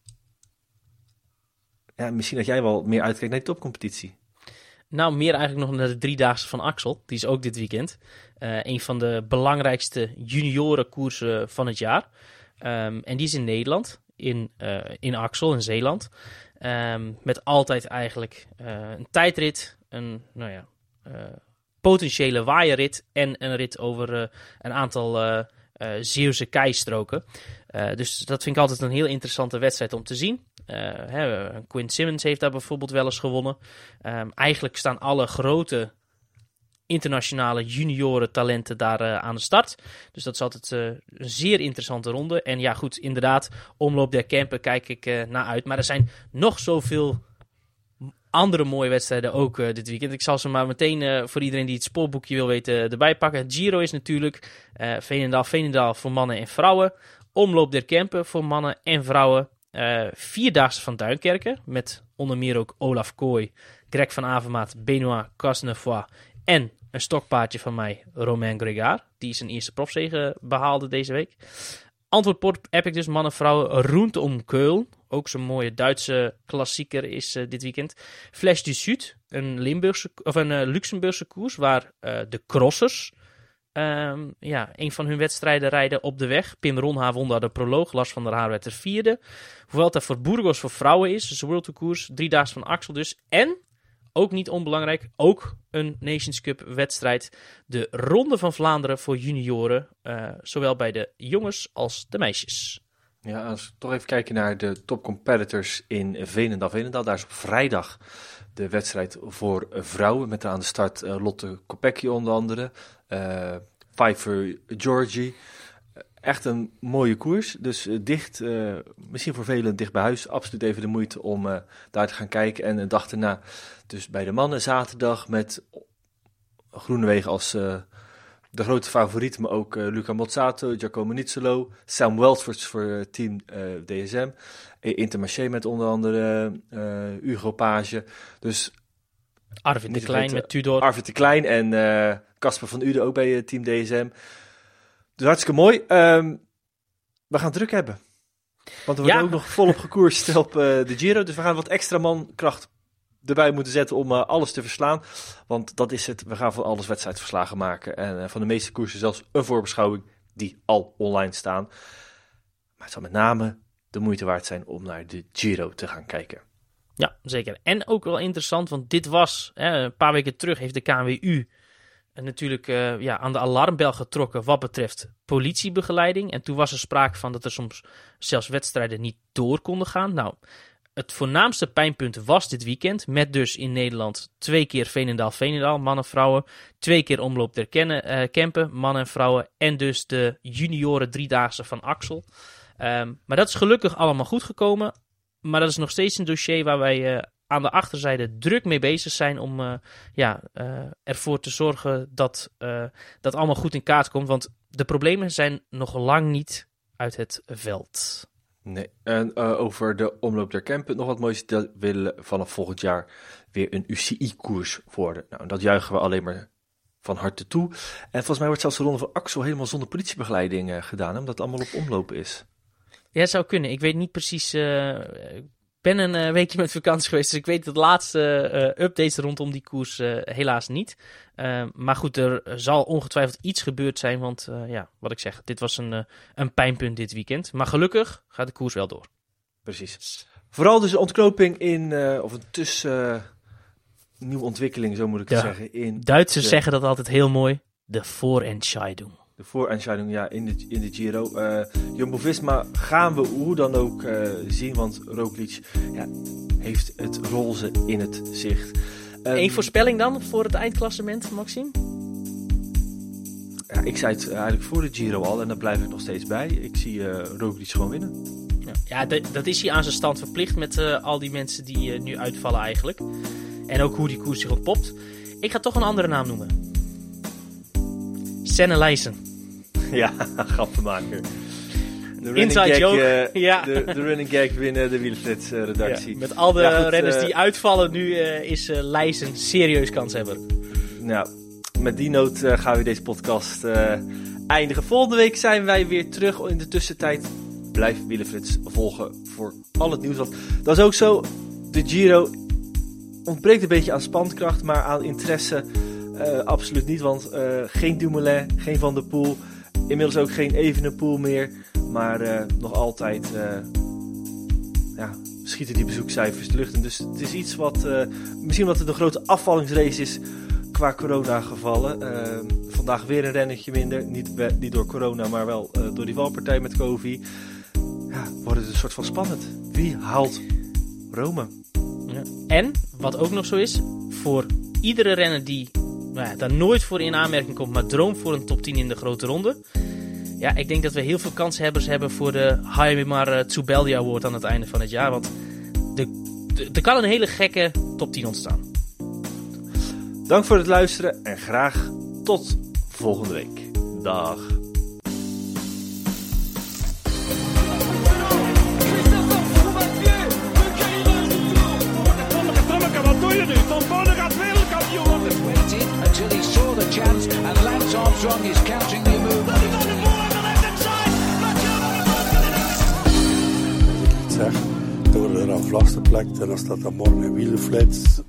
Ja, misschien dat jij wel meer uitkijkt naar de topcompetitie. Nou, meer eigenlijk nog naar de driedaagse van Axel. Die is ook dit weekend. Uh, een van de belangrijkste juniorenkoersen van het jaar. Um, en die is in Nederland, in, uh, in Axel, in Zeeland. Um, met altijd eigenlijk uh, een tijdrit, een nou ja, potentiële waaierrit en een rit over een aantal uh, Zeeuwse keistroken. Uh, dus dat vind ik altijd een heel interessante wedstrijd om te zien. Uh, hè, Quinn Simmons heeft daar bijvoorbeeld wel eens gewonnen. Um, eigenlijk staan alle grote internationale junioren talenten daar aan de start. Dus dat is altijd een zeer interessante ronde. En ja, goed, inderdaad, omloop der Kempen kijk ik naar uit. Maar er zijn nog zoveel andere mooie wedstrijden ook dit weekend. Ik zal ze maar meteen voor iedereen die het spoorboekje wil weten erbij pakken. Giro is natuurlijk uh, Veenendaal, Veenendaal voor mannen en vrouwen. Omloop der Kempen voor mannen en vrouwen. Vierdaagse van Duinkerken met onder meer ook Olaf Kooi, Greg van Avermaat, Benoit Casnefoy en een stokpaardje van mij, Romain Gregard, die zijn eerste profzege behaalde deze week. Antwoordport heb ik dus mannen vrouwen Roente om Keul. Ook zo'n mooie Duitse klassieker is uh, dit weekend. Flash du Sud, een, Limburgse, of een uh, Luxemburgse koers waar uh, de crossers um, ja, een van hun wedstrijden rijden op de weg. Pim Ronha won daar de proloog, Lars van der Haar werd de vierde. Hoewel het voor Burgos voor vrouwen is, dus World Tour koers, driedaagse van Axel dus. En ook niet onbelangrijk, ook een Nations Cup wedstrijd. De Ronde van Vlaanderen voor junioren, zowel bij de jongens als de meisjes. Ja, als we toch even kijken naar de top competitors in Veenendaal. Veenendaal, daar is op vrijdag de wedstrijd voor vrouwen. Met aan de start uh, Lotte Kopecky onder andere. Uh, Pfeiffer Georgie echt een mooie koers. Dus dicht, misschien voor velen dicht bij huis. Absoluut even de moeite om daar te gaan kijken. En een dag erna, dus bij de mannen zaterdag met Groenewegen als de grote favoriet. Maar ook Luca Mozzato, Giacomo Nizzolo, Sam Welsfords voor team DSM. Intermarché met onder andere Hugo Page. Dus... Arvid de Klein met Tudor. Arvid de Klein en Casper van Uden ook bij team DSM. Dus hartstikke mooi. Um, we gaan druk hebben. Want we worden ja. ook nog volop gekoerst op uh, de Giro. Dus we gaan wat extra mankracht erbij moeten zetten om uh, alles te verslaan. Want dat is het. We gaan van alles wedstrijdverslagen maken. En uh, van de meeste koersen zelfs een voorbeschouwing die al online staan. Maar het zal met name de moeite waard zijn om naar de Giro te gaan kijken. Ja, zeker. En ook wel interessant, want dit was hè, een paar weken terug heeft de KNWU natuurlijk uh, ja, aan de alarmbel getrokken wat betreft politiebegeleiding. En toen was er sprake van dat er soms zelfs wedstrijden niet door konden gaan. Nou, het voornaamste pijnpunt was dit weekend. Met dus in Nederland twee keer Veenendaal-Veenendaal, mannen vrouwen. Twee keer omloop der Kennen, uh, Kempen, mannen en vrouwen. En dus de junioren driedaagse van Axel. Um, maar dat is gelukkig allemaal goed gekomen. Maar dat is nog steeds een dossier waar wij uh, aan de achterzijde druk mee bezig zijn om uh, ja, ervoor te zorgen dat dat allemaal goed in kaart komt. Want de problemen zijn nog lang niet uit het veld. Nee, en over de omloop der Kempen nog wat moois. Dat willen vanaf volgend jaar weer een UCI-koers worden. Nou, dat juichen we alleen maar van harte toe. En volgens mij wordt zelfs de ronde van Axel helemaal zonder politiebegeleiding gedaan, omdat het allemaal op omloop is. Ja, zou kunnen. Ik weet niet precies. Uh, ben een uh, weekje met vakantie geweest, dus ik weet de laatste uh, updates rondom die koers uh, helaas niet. maar goed, er zal ongetwijfeld iets gebeurd zijn, want ja, wat ik zeg, dit was een, een pijnpunt dit weekend. Maar gelukkig gaat de koers wel door. Precies. Vooral dus de ontknoping in, of een tussen nieuwe ontwikkeling, zo moet ik het zeggen. In Duitsers de... zeggen dat altijd heel mooi, de voorentscheidung de voorentscheiding ja, in, de, in de Giro. Uh, Jumbo-Visma gaan we hoe dan ook uh, zien, want Roglic ja, heeft het roze in het zicht. Um, Eén voorspelling dan voor het eindklassement, Maxime? Ja, ik zei het eigenlijk voor de Giro al en daar blijf ik nog steeds bij. Ik zie uh, Roglic gewoon winnen. Ja, ja dat is hij aan zijn stand verplicht met al die mensen die nu uitvallen eigenlijk. En ook hoe die koers zich ontpopt. Ik ga toch een andere naam noemen. Senne Leijsen. Ja, grappenmaker. De Inside gag, joke. Uh, ja. De, de, running gag binnen de Wielflits uh, redactie. Ja, met al de ja, goed, renners uh, die uitvallen nu is uh, Leijsen serieus kans hebben. Nou, met die noot gaan we deze podcast eindigen. Volgende week zijn wij weer terug. In de tussentijd blijf Willefrits volgen voor al het nieuws. Want dat is ook zo. De Giro ontbreekt een beetje aan spankracht, maar aan interesse uh, absoluut niet, want uh, geen Dumoulin, geen Van der Poel. Inmiddels ook geen Evenepoel meer. Maar uh, nog altijd ja, schieten die bezoekcijfers de lucht in. Dus het is iets wat, misschien wat het een grote afvallingsrace is qua coronagevallen. Vandaag weer een rennetje minder. Niet, door corona, maar wel door die valpartij met Covid. Ja, wordt het een soort van spannend. Wie haalt Rome? Ja. En, wat ook nog zo is, voor iedere renner die nou daar nooit voor in aanmerking komt, maar droomt voor een top 10 in de grote ronde. Ja, ik denk dat we heel veel kanshebbers hebben voor de Jaime Tsubeldi Award aan het einde van het jaar. Want er kan een hele gekke top 10 ontstaan. Dank voor het luisteren en graag tot volgende week. Dag. Chance and Lance Armstrong is counting the move. Zeg, door de aflaste plek en dan staat morgen een wielenflits